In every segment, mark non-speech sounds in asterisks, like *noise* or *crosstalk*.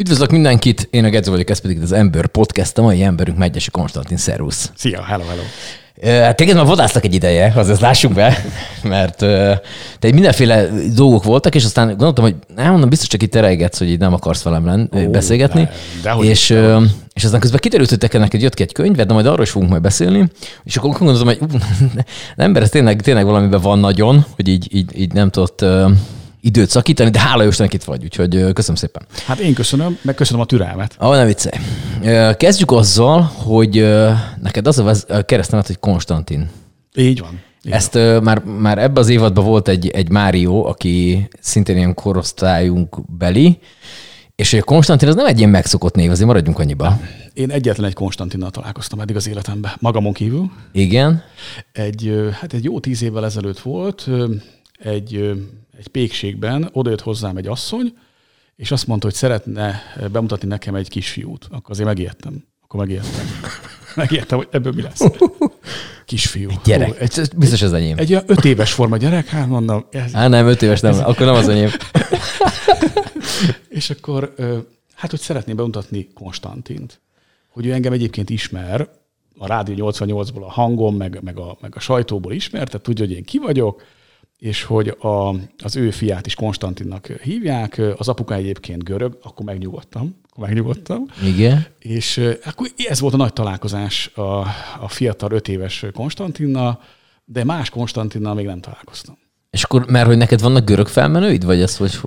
Üdvözlök mindenkit, én a Gedzo vagyok, ez pedig az Ember Podcast, a mai emberünk Megyesi Konstantin, szervusz. Szia, hello, hello. Hát téged már vadásztak egy ideje, azért lássuk be, mert te mindenféle dolgok voltak, és aztán gondoltam, hogy nem mondom, biztos csak itt terelgetsz, hogy így nem akarsz velem len, Ó, beszélgetni. De, de és, és aztán közben kiderült, hogy te neked jött ki egy könyv, de majd arról is fogunk majd beszélni, és akkor gondoltam, hogy uh, *laughs* ember, ez tényleg, tényleg valamiben van nagyon, hogy így, így, így nem tudott időt szakítani, de hála Jóistennek itt vagy, úgyhogy köszönöm szépen. Hát én köszönöm, meg köszönöm a türelmet. Ah, ne viccelj. Kezdjük azzal, hogy neked az a keresztnevet, hogy Konstantin. Így van. Így Ezt uh, már, már ebben az évadban volt egy, egy Mário, aki szintén ilyen korosztályunk beli, és hogy Konstantin az nem egy ilyen megszokott név, azért maradjunk annyiba. Én egyetlen egy Konstantinnal találkoztam eddig az életemben, magamon kívül. Igen. Egy, hát egy jó tíz évvel ezelőtt volt, egy egy pékségben odajött hozzám egy asszony, és azt mondta, hogy szeretne bemutatni nekem egy kisfiút. Akkor azért megijedtem. Akkor megijedtem. *laughs* Megijedtem, hogy ebből mi lesz. Kisfiú. Egy gyerek. Hú, egy, biztos az enyém. Egy olyan öt éves forma gyerek, hát mondom. Ez, Á, nem, öt éves nem, ez, akkor nem az enyém. *laughs* és akkor, hát, hogy szeretném bemutatni Konstantint. Hogy ő engem egyébként ismer, a Rádió 88-ból a hangom, meg, meg, a, meg a sajtóból ismer, tehát tudja, hogy én ki vagyok, és hogy a, az ő fiát is Konstantinnak hívják, az apuka egyébként görög, akkor megnyugodtam, akkor megnyugodtam. Igen. És akkor ez volt a nagy találkozás a, a fiatal öt éves Konstantinnal, de más Konstantinnal még nem találkoztam. És akkor, mert hogy neked vannak görög felmenőid, vagy ez, hogy...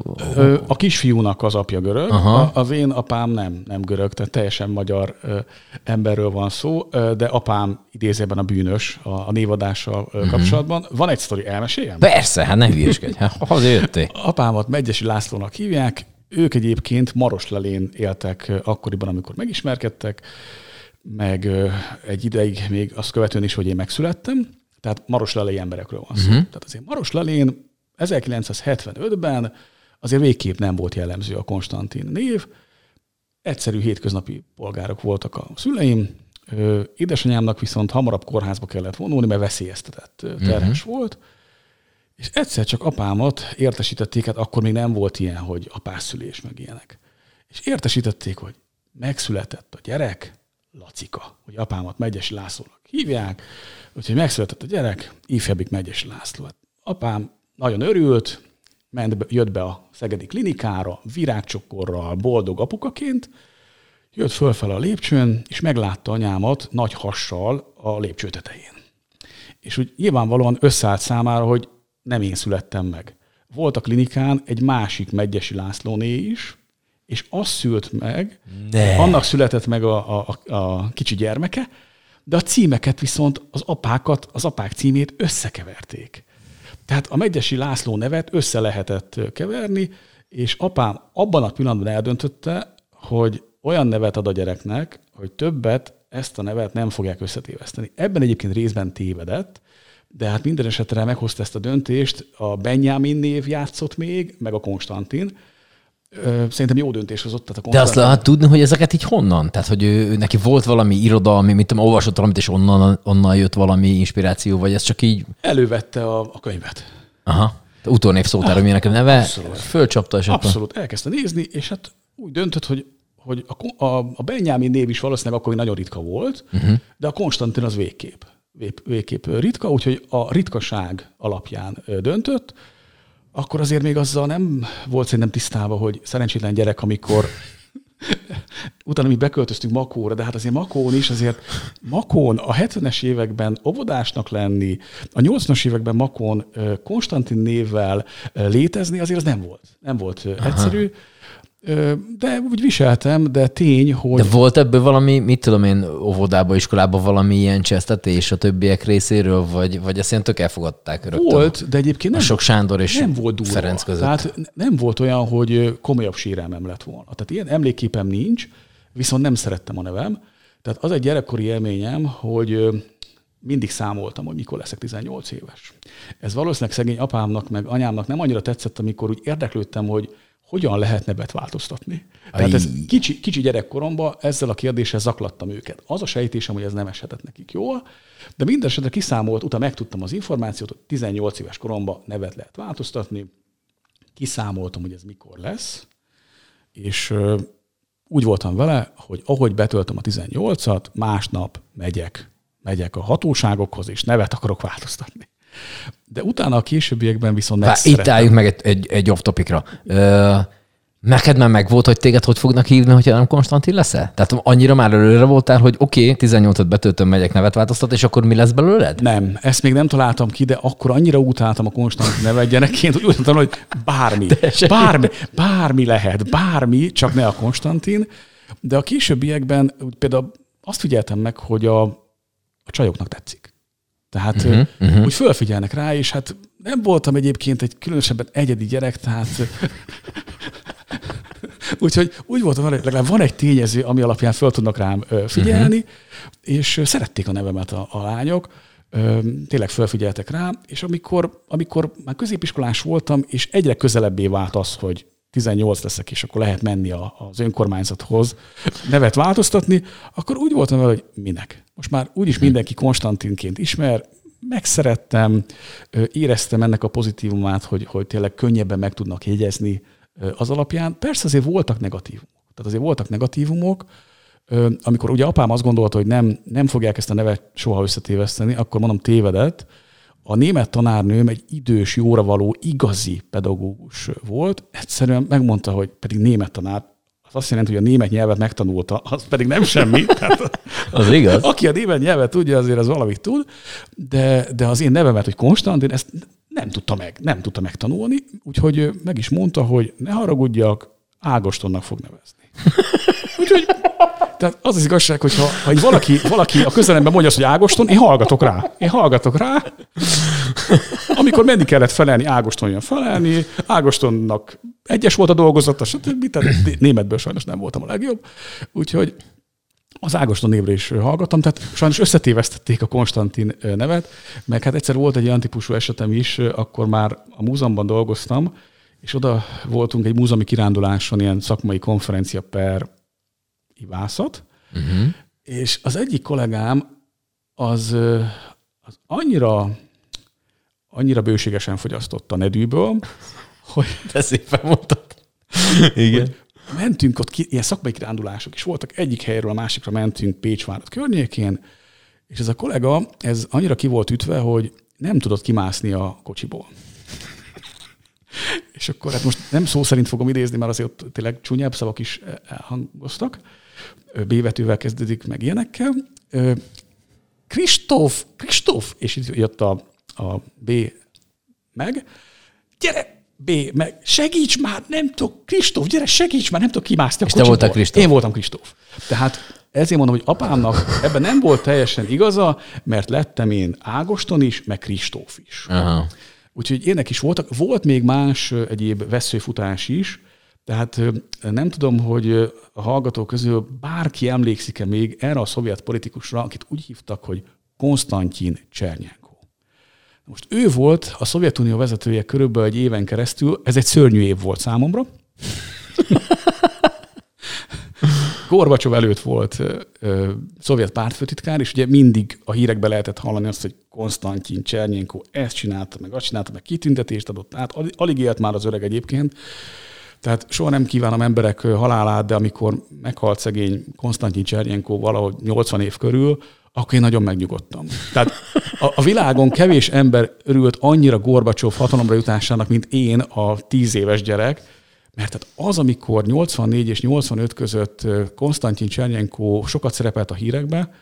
A kisfiúnak az apja görög, Aha. az én apám nem, nem görög, tehát teljesen magyar emberről van szó, de apám idézőben a bűnös a, a névadással uh-huh. kapcsolatban. Van egy sztori, elmeséljem? Persze, hát ne hülyeskedj, hát *laughs* azért jöttél. Apámat Megyesi Lászlónak hívják, ők egyébként Maroslelén éltek akkoriban, amikor megismerkedtek, meg egy ideig még azt követően is, hogy én megszülettem, tehát Maros Lelei emberekről van szó. Uh-huh. Tehát azért Maros Lelén 1975-ben azért végképp nem volt jellemző a Konstantin név. Egyszerű hétköznapi polgárok voltak a szüleim. Édesanyámnak viszont hamarabb kórházba kellett vonulni, mert veszélyeztetett terhes uh-huh. volt. És egyszer csak apámat értesítették, hát akkor még nem volt ilyen, hogy apászülés meg ilyenek. És értesítették, hogy megszületett a gyerek, Lacika, hogy apámat Megyesi Lászlónak hívják, úgyhogy megszületett a gyerek, ifjabbik Megyesi László. Hát apám nagyon örült, ment be, jött be a Szegedi klinikára, virágcsokorral, boldog apukaként, jött fölfel a lépcsőn, és meglátta anyámat nagy hassal a lépcső tetején. És úgy nyilvánvalóan összeállt számára, hogy nem én születtem meg. Volt a klinikán egy másik Megyesi Lászlóné is, és az szült meg, ne. annak született meg a, a, a kicsi gyermeke, de a címeket viszont az apákat, az apák címét összekeverték. Tehát a Megyesi László nevet össze lehetett keverni, és apám abban a pillanatban eldöntötte, hogy olyan nevet ad a gyereknek, hogy többet ezt a nevet nem fogják összetéveszteni. Ebben egyébként részben tévedett, de hát minden esetre meghozta ezt a döntést, a Benjamin név játszott még, meg a Konstantin, szerintem jó döntés hozott. Tehát a De azt lehet tudni, hogy ezeket így honnan? Tehát, hogy ő, neki volt valami irodalmi, mint tudom, olvasott valamit, és onnan, onnan jött valami inspiráció, vagy ez csak így... Elővette a, a könyvet. Aha. Utónév szótár, ah, aminek a neve, abszolút. fölcsapta, és Abszolút, elkezdte nézni, és hát úgy döntött, hogy hogy a, a, a Benyámin név is valószínűleg akkor nagyon ritka volt, uh-huh. de a Konstantin az végkép. Végképp ritka, úgyhogy a ritkaság alapján döntött, akkor azért még azzal nem volt szerintem tisztában, hogy szerencsétlen gyerek, amikor utána mi beköltöztünk Makóra, de hát azért Makón is, azért Makón a 70-es években óvodásnak lenni, a 80-as években Makón Konstantin névvel létezni, azért az nem volt. Nem volt Aha. egyszerű. De úgy viseltem, de tény, hogy... De volt ebből valami, mit tudom én, óvodába, iskolába valami ilyen csesztetés a többiek részéről, vagy, vagy ezt ilyen tök elfogadták rögtön? Volt, de egyébként nem, a sok Sándor és nem volt durva. Ferenc között. Tehát nem volt olyan, hogy komolyabb sérelmem lett volna. Tehát ilyen emlékképem nincs, viszont nem szerettem a nevem. Tehát az egy gyerekkori élményem, hogy mindig számoltam, hogy mikor leszek 18 éves. Ez valószínűleg szegény apámnak, meg anyámnak nem annyira tetszett, amikor úgy érdeklődtem, hogy hogyan lehet nevet változtatni. Tehát ez kicsi, kicsi gyerekkoromban ezzel a kérdéssel zaklattam őket. Az a sejtésem, hogy ez nem eshetett nekik jól, de minden esetre kiszámolt, utána megtudtam az információt, hogy 18 éves koromban nevet lehet változtatni, kiszámoltam, hogy ez mikor lesz, és úgy voltam vele, hogy ahogy betöltöm a 18-at, másnap megyek, megyek a hatóságokhoz, és nevet akarok változtatni. De utána a későbbiekben viszont Há, Itt álljunk meg egy, egy, egy off-topikra. Neked már meg volt, hogy téged hogy fognak hívni, hogyha nem Konstantin leszel? Tehát annyira már előre voltál, hogy oké, okay, 18-at betöltöm, megyek nevet változtat, és akkor mi lesz belőled? Nem, ezt még nem találtam ki, de akkor annyira utáltam a Konstantin nevet gyerekként, hogy úgy mondtam, hogy bármi, *laughs* bármi, bármi lehet, bármi, csak ne a Konstantin. De a későbbiekben például azt figyeltem meg, hogy a, a csajoknak tetszik. Tehát uh-huh, uh-huh. úgy fölfigyelnek rá, és hát nem voltam egyébként egy különösebben egyedi gyerek, tehát *laughs* Úgyhogy úgy voltam hogy legalább van egy tényező, ami alapján föl tudnak rám figyelni, uh-huh. és szerették a nevemet a, a lányok, tényleg felfigyeltek rá, és amikor, amikor már középiskolás voltam, és egyre közelebbé vált az, hogy 18 leszek, és akkor lehet menni az önkormányzathoz nevet változtatni, akkor úgy voltam vele, hogy minek. Most már úgyis mindenki Konstantinként ismer, megszerettem, éreztem ennek a pozitívumát, hogy, hogy tényleg könnyebben meg tudnak jegyezni az alapján. Persze azért voltak negatívumok. Tehát azért voltak negatívumok, amikor ugye apám azt gondolta, hogy nem, nem fogják ezt a nevet soha összetéveszteni, akkor mondom tévedett. A német tanárnőm egy idős, jóra való, igazi pedagógus volt. Egyszerűen megmondta, hogy pedig német tanár, az azt jelenti, hogy a német nyelvet megtanulta, az pedig nem semmi. *laughs* Tehát, az igaz. Aki a német nyelvet tudja, azért az valamit tud, de, de az én nevemet, hogy Konstantin, ezt nem tudta meg, nem tudta megtanulni, úgyhogy meg is mondta, hogy ne haragudjak, Ágostonnak fog nevezni. *laughs* úgyhogy tehát az az igazság, hogy ha, ha valaki, valaki a közelemben mondja azt, hogy Ágoston, én hallgatok rá. Én hallgatok rá. Amikor menni kellett felelni, Ágoston jön felelni, Ágostonnak egyes volt a dolgozata, stb. Tehát németből sajnos nem voltam a legjobb. Úgyhogy az Ágoston névre is hallgattam, tehát sajnos összetévesztették a Konstantin nevet, meg hát egyszer volt egy olyan típusú esetem is, akkor már a múzeumban dolgoztam, és oda voltunk egy múzeumi kiránduláson, ilyen szakmai konferencia per ivászat, uh-huh. és az egyik kollégám az, az annyira, annyira bőségesen fogyasztotta nedűből, hogy... De szépen mondtad. Igen. Mentünk ott, ki, ilyen szakmai kirándulások is voltak, egyik helyről a másikra mentünk Pécsvárat környékén, és ez a kollega, ez annyira ki volt ütve, hogy nem tudott kimászni a kocsiból. és akkor hát most nem szó szerint fogom idézni, mert azért tényleg csúnyább szavak is elhangoztak. B betűvel kezdődik meg ilyenekkel. Kristóf, Kristóf, és itt jött a, a B meg. Gyere, B, meg segíts már, nem tudok, Kristóf, gyere, segíts már, nem tudok kimászni a És te voltál Kristóf? Én voltam Kristóf. Tehát ezért mondom, hogy apámnak ebben nem volt teljesen igaza, mert lettem én Ágoston is, meg Kristóf is. Aha. Úgyhogy ének is voltak. Volt még más egyéb veszőfutás is, tehát nem tudom, hogy a hallgatók közül bárki emlékszik-e még erre a szovjet politikusra, akit úgy hívtak, hogy Konstantin Csernyák. Most ő volt a Szovjetunió vezetője körülbelül egy éven keresztül, ez egy szörnyű év volt számomra. *laughs* Gorbacsov előtt volt ö, ö, szovjet pártfőtitkár, és ugye mindig a hírekbe lehetett hallani azt, hogy Konstantin Csernyenko ezt csinálta, meg azt csinálta, meg kitüntetést adott át. Alig élt már az öreg egyébként. Tehát soha nem kívánom emberek halálát, de amikor meghalt szegény Konstantin Csernyenko valahogy 80 év körül, akkor én nagyon megnyugodtam. Tehát a, a világon kevés ember örült annyira Gorbacsov hatalomra jutásának, mint én, a tíz éves gyerek, mert tehát az, amikor 84 és 85 között Konstantin Csernyenko sokat szerepelt a hírekbe,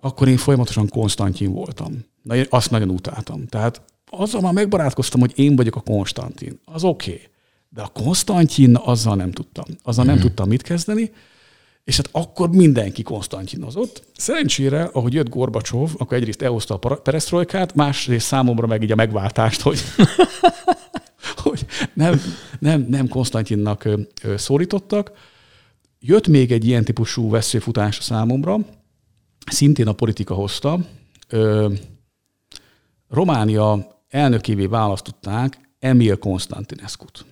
akkor én folyamatosan Konstantin voltam. Na, én azt nagyon utáltam. Tehát azzal már megbarátkoztam, hogy én vagyok a Konstantin. Az oké. Okay. De a Konstantin, azzal nem tudtam. Azzal nem mm. tudtam mit kezdeni. És hát akkor mindenki konstantinozott. Szerencsére, ahogy jött Gorbacsov, akkor egyrészt elhozta a perestroikát, másrészt számomra meg így a megváltást, hogy, *laughs* hogy nem, nem, nem Konstantinnak szólítottak. Jött még egy ilyen típusú veszélyfutás a számomra, szintén a politika hozta. Románia elnökévé választották Emil Konstantinescu-t.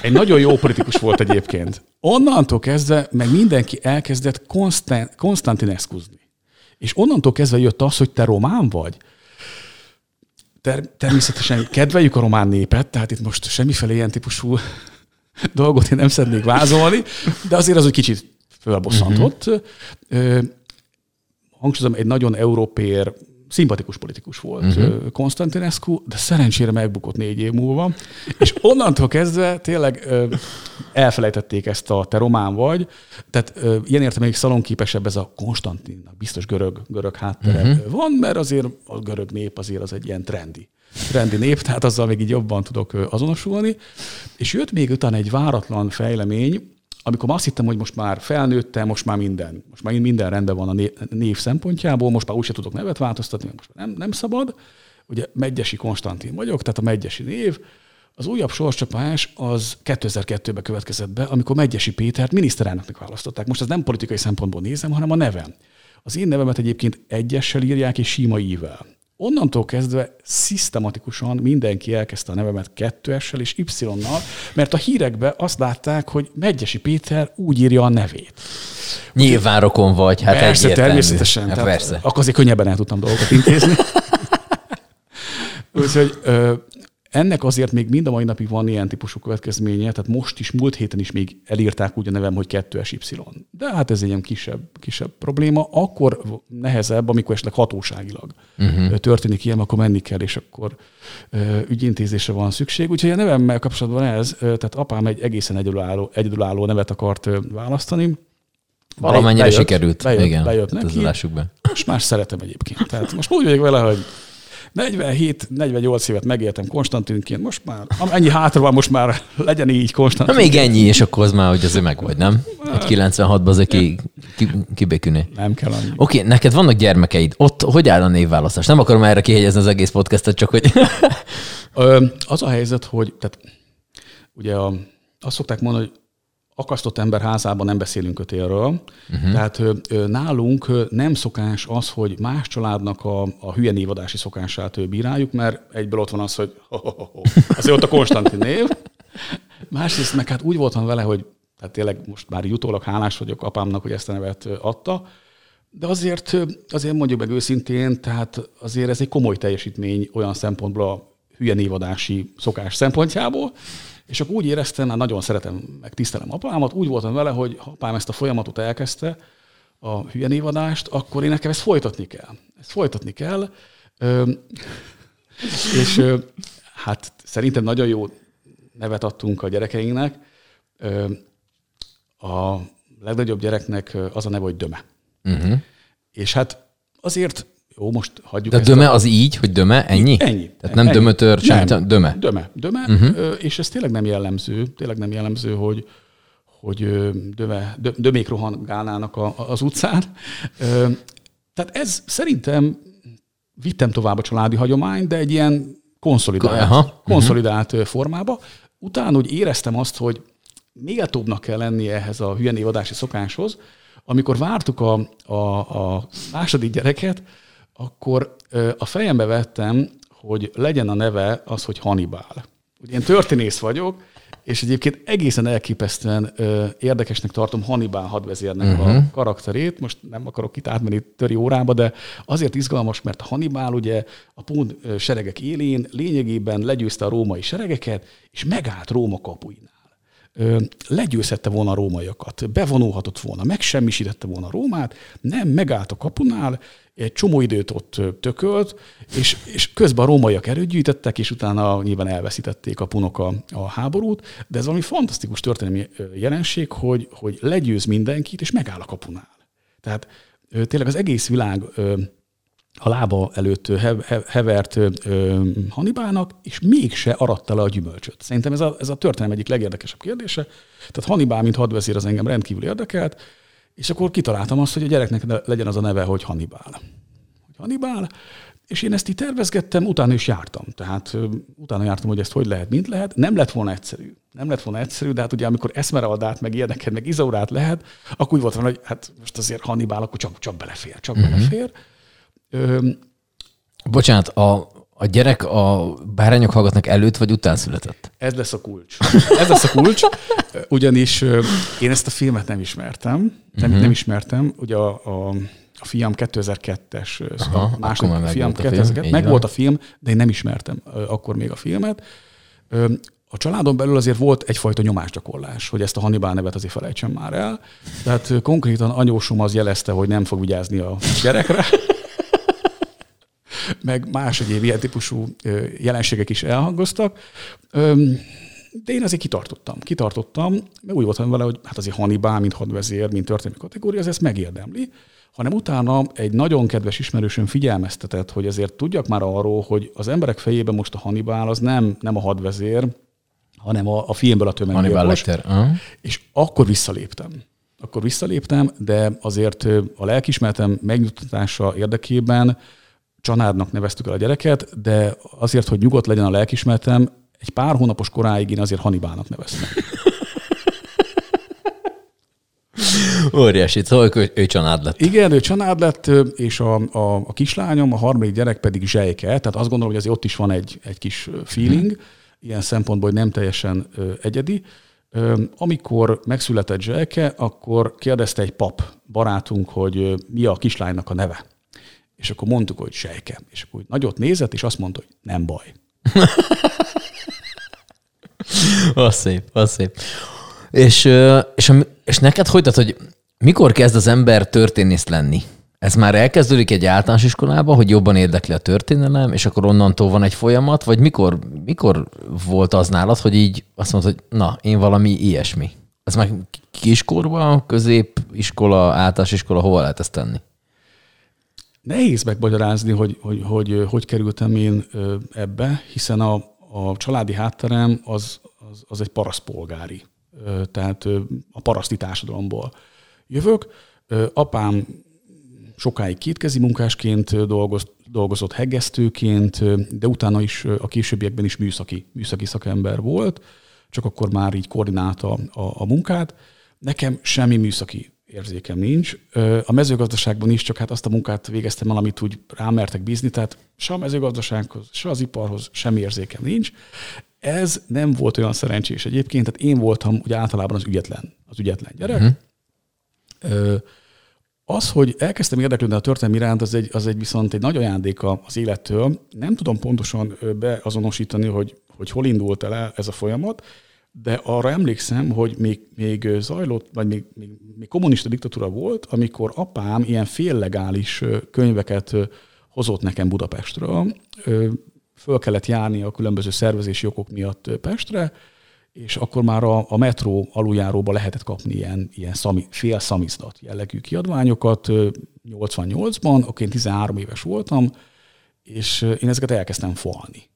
Egy nagyon jó politikus volt egyébként. Onnantól kezdve meg mindenki elkezdett Konstantinescuzni. És onnantól kezdve jött az, hogy te román vagy. Ter- természetesen kedveljük a román népet, tehát itt most semmiféle ilyen típusú *laughs* dolgot én nem szeretnék vázolni, de azért az egy kicsit fölbosszantott. Uh-huh. Hangsúlyozom, egy nagyon európér, szimpatikus politikus volt uh-huh. Konstantinescu, de szerencsére megbukott négy év múlva, és onnantól kezdve tényleg elfelejtették ezt a te román vagy, tehát ilyen értem még szalonképesebb ez a Konstantinnak, biztos görög, görög háttere uh-huh. van, mert azért a görög nép azért az egy ilyen trendi trendi nép, tehát azzal még így jobban tudok azonosulni. És jött még utána egy váratlan fejlemény, amikor azt hittem, hogy most már felnőttem, most már minden, most már minden rendben van a név szempontjából, most már úgyse tudok nevet változtatni, most már nem, nem szabad. Ugye Megyesi Konstantin vagyok, tehát a Megyesi név. Az újabb sorscsapás az 2002-ben következett be, amikor Megyesi Pétert miniszterelnöknek választották. Most ez nem politikai szempontból nézem, hanem a nevem. Az én nevemet egyébként egyessel írják és sima ível. Onnantól kezdve szisztematikusan mindenki elkezdte a nevemet kettőessel és Y-nal, mert a hírekben azt látták, hogy Megyesi Péter úgy írja a nevét. Nyilván rokon vagy, hát Persze, egyértelmű. természetesen. Hát persze. Akkor azért könnyebben el tudtam dolgokat intézni. *laughs* Úgyhogy ennek azért még mind a mai napig van ilyen típusú következménye, tehát most is, múlt héten is még elírták úgy a nevem, hogy 2SY. De hát ez egy ilyen kisebb, kisebb probléma. Akkor nehezebb, amikor esetleg hatóságilag uh-huh. történik ilyen, akkor menni kell, és akkor ügyintézésre van szükség. Úgyhogy a nevemmel kapcsolatban ez, tehát apám egy egészen egyedülálló, egyedülálló nevet akart választani. Valamennyire bejött, sikerült. Bejött, Igen, bejött neki. be. Most már szeretem egyébként. Tehát most úgy vagyok vele, hogy 47-48 évet megéltem Konstantinként, most már, ennyi hátra van, most már legyen így Konstantin. Na még ennyi, és akkor az már, hogy azért meg vagy, nem? Egy 96-ban azért ki, ki, kibékülni. Nem kell annyi. Oké, okay, neked vannak gyermekeid. Ott hogy áll a névválasztás? Nem akarom erre kihegyezni az egész podcastot, csak hogy... az a helyzet, hogy tehát ugye a, azt szokták mondani, hogy akasztott ember házában nem beszélünk kötélről. Uh-huh. Tehát nálunk nem szokás az, hogy más családnak a, a hülye névadási szokását bíráljuk, mert egyből ott van az, hogy ho, ho, ho, azért ott a Konstantin név. Másrészt meg hát úgy voltam vele, hogy tehát tényleg most már jutólag hálás vagyok apámnak, hogy ezt a nevet adta, de azért, azért mondjuk meg őszintén, tehát azért ez egy komoly teljesítmény olyan szempontból a hülye névadási szokás szempontjából, és akkor úgy éreztem, már nagyon szeretem, meg tisztelem apámat, úgy voltam vele, hogy ha apám ezt a folyamatot elkezdte, a hülye névadást, akkor én nekem ezt folytatni kell. Ezt folytatni kell. Ö, és ö, hát szerintem nagyon jó nevet adtunk a gyerekeinknek. Ö, a legnagyobb gyereknek az a neve, hogy Döme. Uh-huh. És hát azért jó, most hagyjuk De döme a... az így, hogy döme, ennyi? Ennyi. Tehát nem ennyi. dömötör, sem, döme. Döme, döme, uh-huh. és ez tényleg nem jellemző, tényleg nem jellemző, hogy, hogy döme, dö, dömék rohangálnának a, az utcán. Tehát ez szerintem vittem tovább a családi hagyomány, de egy ilyen konszolidált, Aha. Konszolidált uh-huh. formába. Utána úgy éreztem azt, hogy méltóbbnak kell lenni ehhez a hülye névadási szokáshoz, amikor vártuk a, a, a második gyereket, akkor a fejembe vettem, hogy legyen a neve az, hogy Hannibal. Ugye én történész vagyok, és egyébként egészen elképesztően ö, érdekesnek tartom Hannibal hadvezérnek uh-huh. a mhm. karakterét. Most nem akarok itt átmenni töri órába, de azért izgalmas, mert Hannibal ugye a pont seregek élén lényegében legyőzte a római seregeket, és megállt Róma kapuinál legyőzhette volna a rómaiakat, bevonulhatott volna, megsemmisítette volna Rómát, nem, megállt a kapunál, egy csomó időt ott tökölt, és, és közben a rómaiak erőt gyűjtettek, és utána nyilván elveszítették a punok a, a háborút, de ez valami fantasztikus történelmi jelenség, hogy, hogy legyőz mindenkit, és megáll a kapunál. Tehát tényleg az egész világ a lába előtt hevert Hannibálnak, és mégse aratta le a gyümölcsöt. Szerintem ez a, ez a történelem egyik legérdekesebb kérdése. Tehát Hannibál, mint hadvezér, az engem rendkívül érdekelt, és akkor kitaláltam azt, hogy a gyereknek legyen az a neve, hogy Hannibál. Hogy Hannibál, és én ezt így tervezgettem, utána is jártam. Tehát utána jártam, hogy ezt hogy lehet, mint lehet. Nem lett volna egyszerű. Nem lett volna egyszerű, de hát ugye amikor Esmeraldát, meg ilyeneket, meg Izaurát lehet, akkor úgy volt volna, hogy hát most azért Hannibál, akkor csak, csak belefér, csak uh-huh. belefér. Ö, Bocsánat, a, a gyerek a bárányok hallgatnak előtt vagy után született? Ez lesz a kulcs. *laughs* Ez lesz a kulcs, ugyanis én ezt a filmet nem ismertem. Nem, uh-huh. nem ismertem. Ugye a, a, a fiam 2002-es, Aha, a második fiam 2002 meg volt a film, de én nem ismertem akkor még a filmet. A a családon belül azért volt egyfajta nyomásgyakorlás, hogy ezt a Hannibal nevet azért felejtsem már el. Tehát konkrétan anyósom az jelezte, hogy nem fog vigyázni a gyerekre. *laughs* Meg más egyéb ilyen típusú jelenségek is elhangoztak. De én azért kitartottam. Kitartottam, mert úgy voltam vele, hogy hát azért Hannibal, mint hadvezér, mint történelmi kategória, az ezt megérdemli hanem utána egy nagyon kedves ismerősöm figyelmeztetett, hogy azért tudjak már arról, hogy az emberek fejében most a Hannibal az nem, nem a hadvezér, hanem a, a filmből a tömeggyilkos. Uh-huh. És akkor visszaléptem. Akkor visszaléptem, de azért a lelkismertem megnyugtatása érdekében csanádnak neveztük el a gyereket, de azért, hogy nyugodt legyen a lelkismertem, egy pár hónapos koráig én azért Hannibalnak neveztem. *laughs* Óriási, szóval ő, ő család lett. Igen, ő család lett, és a, a, a kislányom, a harmadik gyerek pedig zsejke, tehát azt gondolom, hogy azért ott is van egy, egy kis feeling, hmm. ilyen szempontból, hogy nem teljesen ö, egyedi. Ö, amikor megszületett zsejke, akkor kérdezte egy pap barátunk, hogy ö, mi a kislánynak a neve. És akkor mondtuk, hogy zsejke. És akkor nagyot nézett, és azt mondta, hogy nem baj. *laughs* az szép, az szép. És, és, és neked hogy, tehát, hogy mikor kezd az ember történész lenni? Ez már elkezdődik egy általános iskolába, hogy jobban érdekli a történelem, és akkor onnantól van egy folyamat, vagy mikor, mikor volt az nálad, hogy így azt mondod, hogy na, én valami ilyesmi? Ez már kiskorban, középiskola, általános iskola, hova lehet ezt tenni? Nehéz megmagyarázni, hogy hogy, hogy hogy kerültem én ebbe, hiszen a, a családi hátterem az, az, az egy paraszpolgári tehát a paraszti társadalomból jövök. Apám sokáig kétkezi munkásként dolgozott, dolgozott hegesztőként, de utána is a későbbiekben is műszaki, műszaki szakember volt, csak akkor már így koordinálta a, a munkát. Nekem semmi műszaki érzékem nincs. A mezőgazdaságban is csak hát azt a munkát végeztem el, amit úgy rámertek bízni, tehát se a mezőgazdasághoz, se az iparhoz semmi érzékem nincs. Ez nem volt olyan szerencsés egyébként, tehát én voltam ugye általában az ügyetlen, az ügyetlen gyerek. Uh-huh. Az, hogy elkezdtem érdeklődni a történelmi iránt, az egy, az egy viszont egy nagy ajándéka az élettől. Nem tudom pontosan beazonosítani, hogy, hogy hol indult el ez a folyamat, de arra emlékszem, hogy még, még zajlott, vagy még, még, még kommunista diktatúra volt, amikor apám ilyen féllegális könyveket hozott nekem Budapestről föl kellett járni a különböző szervezési okok miatt Pestre, és akkor már a, a metró aluljáróba lehetett kapni ilyen, ilyen szami, fél szamizdat jellegű kiadványokat 88-ban, akkor én 13 éves voltam, és én ezeket elkezdtem falni.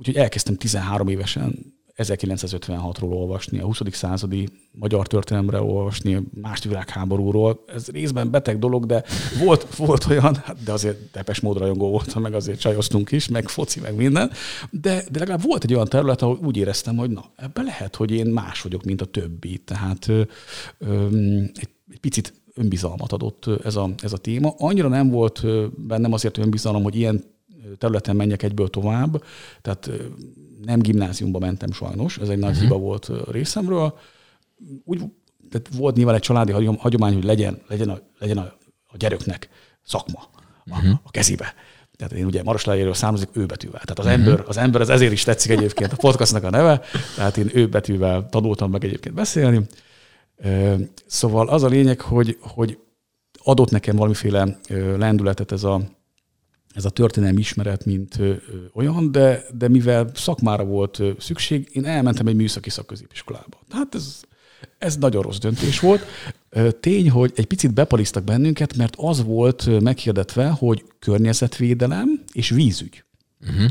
Úgyhogy elkezdtem 13 évesen 1956-ról olvasni, a 20. századi magyar történelemre olvasni, a második világháborúról. Ez részben beteg dolog, de volt, volt olyan, hát de azért tepes módra rajongó voltam, meg azért csajoztunk is, meg foci, meg minden, de, de legalább volt egy olyan terület, ahol úgy éreztem, hogy na, ebben lehet, hogy én más vagyok, mint a többi. Tehát ö, ö, egy, egy picit önbizalmat adott ez a, ez a téma. Annyira nem volt bennem azért önbizalom, hogy ilyen területen menjek egyből tovább, tehát nem gimnáziumba mentem sajnos, ez egy nagy uh-huh. hiba volt részemről. Úgy, tehát volt nyilván egy családi hagyomány, hogy legyen, legyen, a, legyen a, a gyereknek szakma a, uh-huh. a kezébe. Tehát én ugye Maroslájéről származik ő betűvel. Tehát az uh-huh. ember, az ember az ezért is tetszik egyébként a podcastnak a neve, tehát én ő betűvel tanultam meg egyébként beszélni. Szóval az a lényeg, hogy, hogy adott nekem valamiféle lendületet ez a, ez a történelmi ismeret, mint olyan, de, de mivel szakmára volt szükség, én elmentem egy műszaki szakközépiskolába. Hát ez, ez nagyon rossz döntés volt. Tény, hogy egy picit bepalisztak bennünket, mert az volt meghirdetve, hogy környezetvédelem és vízügy. Uh-huh.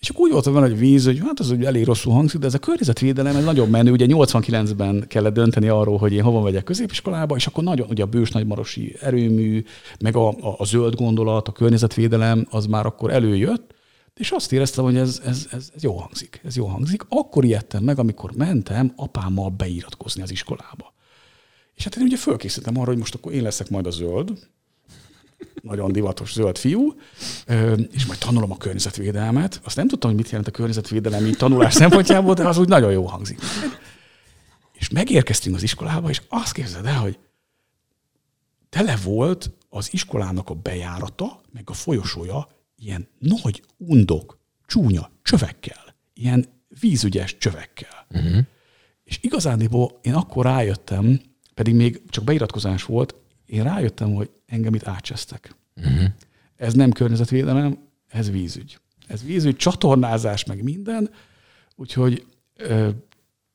És akkor úgy voltam vele, hogy víz, hogy hát az ugye elég rosszul hangzik, de ez a környezetvédelem ez nagyon menő. Ugye 89-ben kellett dönteni arról, hogy én hova megyek középiskolába, és akkor nagyon, ugye a bős nagymarosi erőmű, meg a, a, a zöld gondolat, a környezetvédelem, az már akkor előjött, és azt éreztem, hogy ez, ez, ez, ez jó hangzik, ez jó hangzik. Akkor ijedtem meg, amikor mentem apámmal beiratkozni az iskolába. És hát én ugye fölkészítettem arra, hogy most akkor én leszek majd a zöld, nagyon divatos zöld fiú, és majd tanulom a környezetvédelmet. Azt nem tudtam, hogy mit jelent a környezetvédelem így tanulás szempontjából, de az úgy nagyon jó hangzik. És megérkeztünk az iskolába, és azt képzeld el, hogy tele volt az iskolának a bejárata, meg a folyosója ilyen nagy undok, csúnya csövekkel. ilyen vízügyes csövekkel. Uh-huh. És igazániból én akkor rájöttem, pedig még csak beiratkozás volt, én rájöttem, hogy engem itt átcsesztek. Uh-huh. Ez nem környezetvédelem, ez vízügy. Ez vízügy, csatornázás, meg minden. Úgyhogy ö,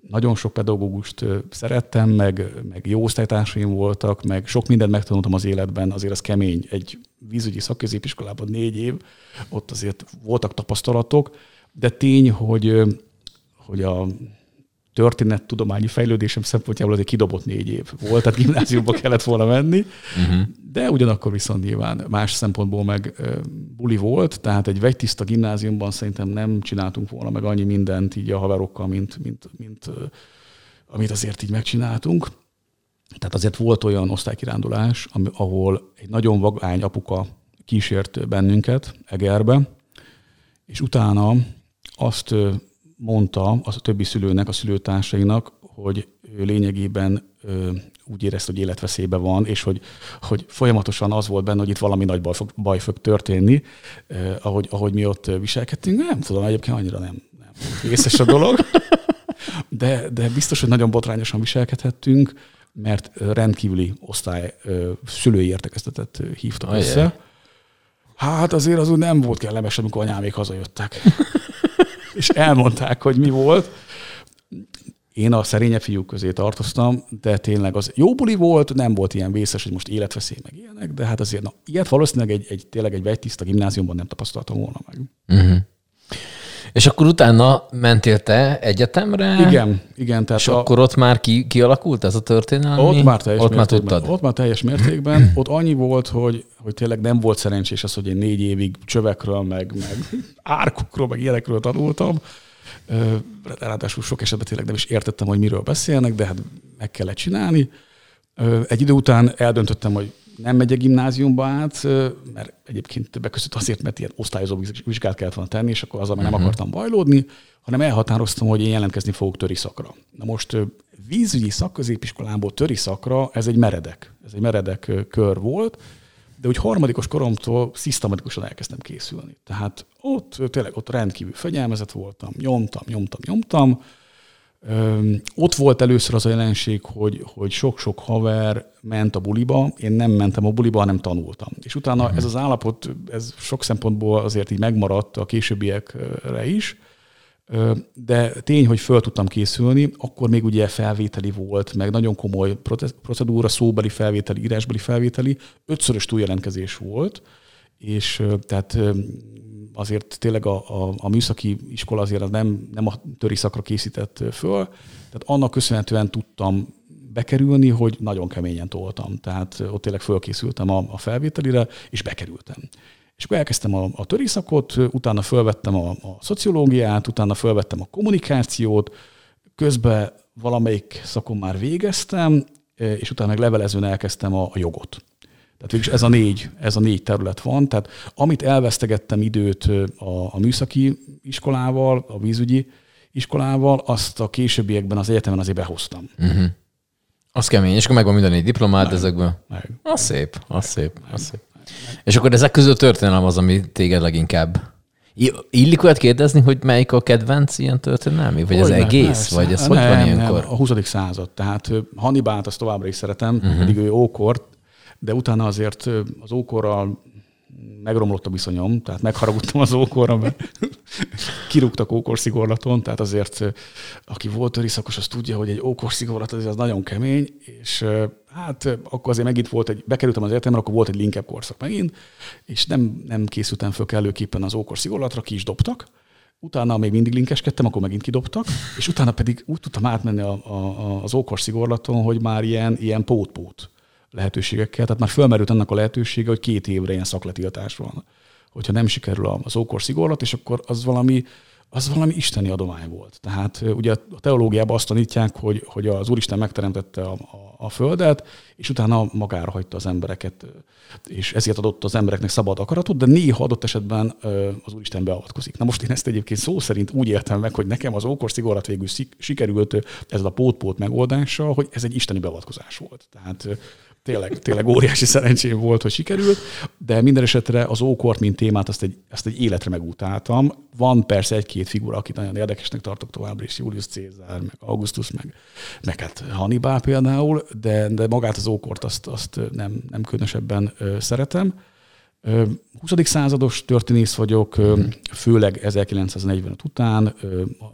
nagyon sok pedagógust szerettem, meg, meg jó osztálytársaim voltak, meg sok mindent megtanultam az életben, azért az kemény. Egy vízügyi szakközépiskolában négy év, ott azért voltak tapasztalatok, de tény, hogy, hogy a történet tudományi fejlődésem szempontjából azért kidobott négy év volt, tehát gimnáziumba *laughs* kellett volna menni, uh-huh. de ugyanakkor viszont nyilván más szempontból meg buli volt, tehát egy vegytiszta gimnáziumban szerintem nem csináltunk volna meg annyi mindent így a haverokkal, mint, mint, mint amit azért így megcsináltunk. Tehát azért volt olyan osztálykirándulás, ahol egy nagyon vagány apuka kísért bennünket Egerbe, és utána azt mondta az a többi szülőnek, a szülőtársainak, hogy ő lényegében ö, úgy érezte, hogy életveszélybe van, és hogy, hogy folyamatosan az volt benne, hogy itt valami nagy baj fog, baj fog történni, ö, ahogy, ahogy mi ott viselkedtünk. Nem tudom, egyébként annyira nem, nem észes a dolog, de, de biztos, hogy nagyon botrányosan viselkedhettünk, mert rendkívüli osztály szülői értekeztetet hívtak Ajaj. össze. Hát azért az úgy nem volt kellemes, amikor anyámék hazajöttek *laughs* és elmondták, hogy mi volt. Én a szerénye fiúk közé tartoztam, de tényleg az jó buli volt, nem volt ilyen vészes, hogy most életveszély meg ilyenek, de hát azért, na, ilyet valószínűleg egy, egy tényleg egy vegytiszta gimnáziumban nem tapasztaltam volna meg. Uh-huh. És akkor utána mentél te egyetemre? Igen, igen. Tehát és a... akkor ott már ki, kialakult ez a történelmi? Ott már teljes ott mértékben. Már tudtad? Ott már teljes mértékben. *clears throat* ott annyi volt, hogy, hogy tényleg nem volt szerencsés az, hogy én négy évig csövekről, meg, meg árkokról, meg ilyenekről tanultam. Ráadásul sok esetben tényleg nem is értettem, hogy miről beszélnek, de hát meg kellett csinálni. Egy idő után eldöntöttem, hogy nem megyek gimnáziumba át, mert egyébként többek között azért, mert ilyen osztályozó vizsgát kellett volna tenni, és akkor már uh-huh. nem mhm. akartam bajlódni, hanem elhatároztam, hogy én jelentkezni fogok töri szakra. Na most vízügyi szakközépiskolából töri szakra, ez egy meredek, ez egy meredek kör volt, de úgy harmadikos koromtól szisztematikusan elkezdtem készülni. Tehát ott tényleg ott rendkívül fegyelmezett voltam, nyomtam, nyomtam, nyomtam, ott volt először az a jelenség, hogy, hogy sok-sok haver ment a buliba, én nem mentem a buliba, hanem tanultam. És utána uh-huh. ez az állapot, ez sok szempontból azért így megmaradt a későbbiekre is, de tény, hogy föl tudtam készülni, akkor még ugye felvételi volt, meg nagyon komoly procedúra, szóbeli felvételi, írásbeli felvételi, ötszörös túljelentkezés volt, és tehát azért tényleg a, a, a műszaki iskola azért az nem, nem a töri szakra készített föl, tehát annak köszönhetően tudtam bekerülni, hogy nagyon keményen toltam. Tehát ott tényleg fölkészültem a, a felvételire, és bekerültem. És akkor elkezdtem a, a töri szakot, utána fölvettem a, a szociológiát, utána fölvettem a kommunikációt, közben valamelyik szakon már végeztem, és utána meg levelezőn elkezdtem a, a jogot. Tehát ez a négy, ez a négy terület van. Tehát amit elvesztegettem időt a, a műszaki iskolával, a vízügyi iskolával, azt a későbbiekben az egyetemen azért behoztam. Uh-huh. Az kemény, és akkor megvan minden egy diplomád meg, ezekből. Meg. Az szép, az szép, az szép. Meg. És akkor ezek közül történelem az, ami téged leginkább Illik olyat kérdezni, hogy melyik a kedvenc ilyen történelmi? Vagy hogy az nem, egész? Persze. Vagy ez nem, hogy van ilyenkor? Nem, a 20. század. Tehát Hannibált azt továbbra is szeretem, uh-huh. pedig ő ókor, de utána azért az ókorral megromlott a viszonyom, tehát megharagudtam az ókorra, mert *laughs* kirúgtak ókorszigorlaton, tehát azért aki volt öriszakos, az tudja, hogy egy ókorszigorlat az, az nagyon kemény, és hát akkor azért megint volt egy, bekerültem az egyetemre, akkor volt egy linkebb korszak megint, és nem, nem készültem föl kellőképpen az ókorszigorlatra, ki is dobtak, utána még mindig linkeskedtem, akkor megint kidobtak, és utána pedig úgy tudtam átmenni a, a, az ókorszigorlaton, hogy már ilyen, ilyen pót-pót lehetőségekkel. Tehát már fölmerült annak a lehetősége, hogy két évre ilyen szakletiltás van. Hogyha nem sikerül az ókor szigorlat, és akkor az valami, az valami isteni adomány volt. Tehát ugye a teológiában azt tanítják, hogy, hogy az Úristen megteremtette a, a, a Földet, és utána magára hagyta az embereket, és ezért adott az embereknek szabad akaratot, de néha adott esetben az Úristen beavatkozik. Na most én ezt egyébként szó szerint úgy értem meg, hogy nekem az ókor szigorlat végül sikerült ez a pót-pót megoldása, hogy ez egy isteni beavatkozás volt. Tehát tényleg, tényleg óriási szerencsém volt, hogy sikerült, de minden esetre az ókort, mint témát, azt egy, azt egy életre megutáltam. Van persze egy-két figura, akit nagyon érdekesnek tartok továbbra is, Julius Caesar, meg Augustus, meg, meg hát Hannibal például, de, de magát az ókort azt, azt nem, nem különösebben szeretem. 20. százados történész vagyok, főleg 1945 után,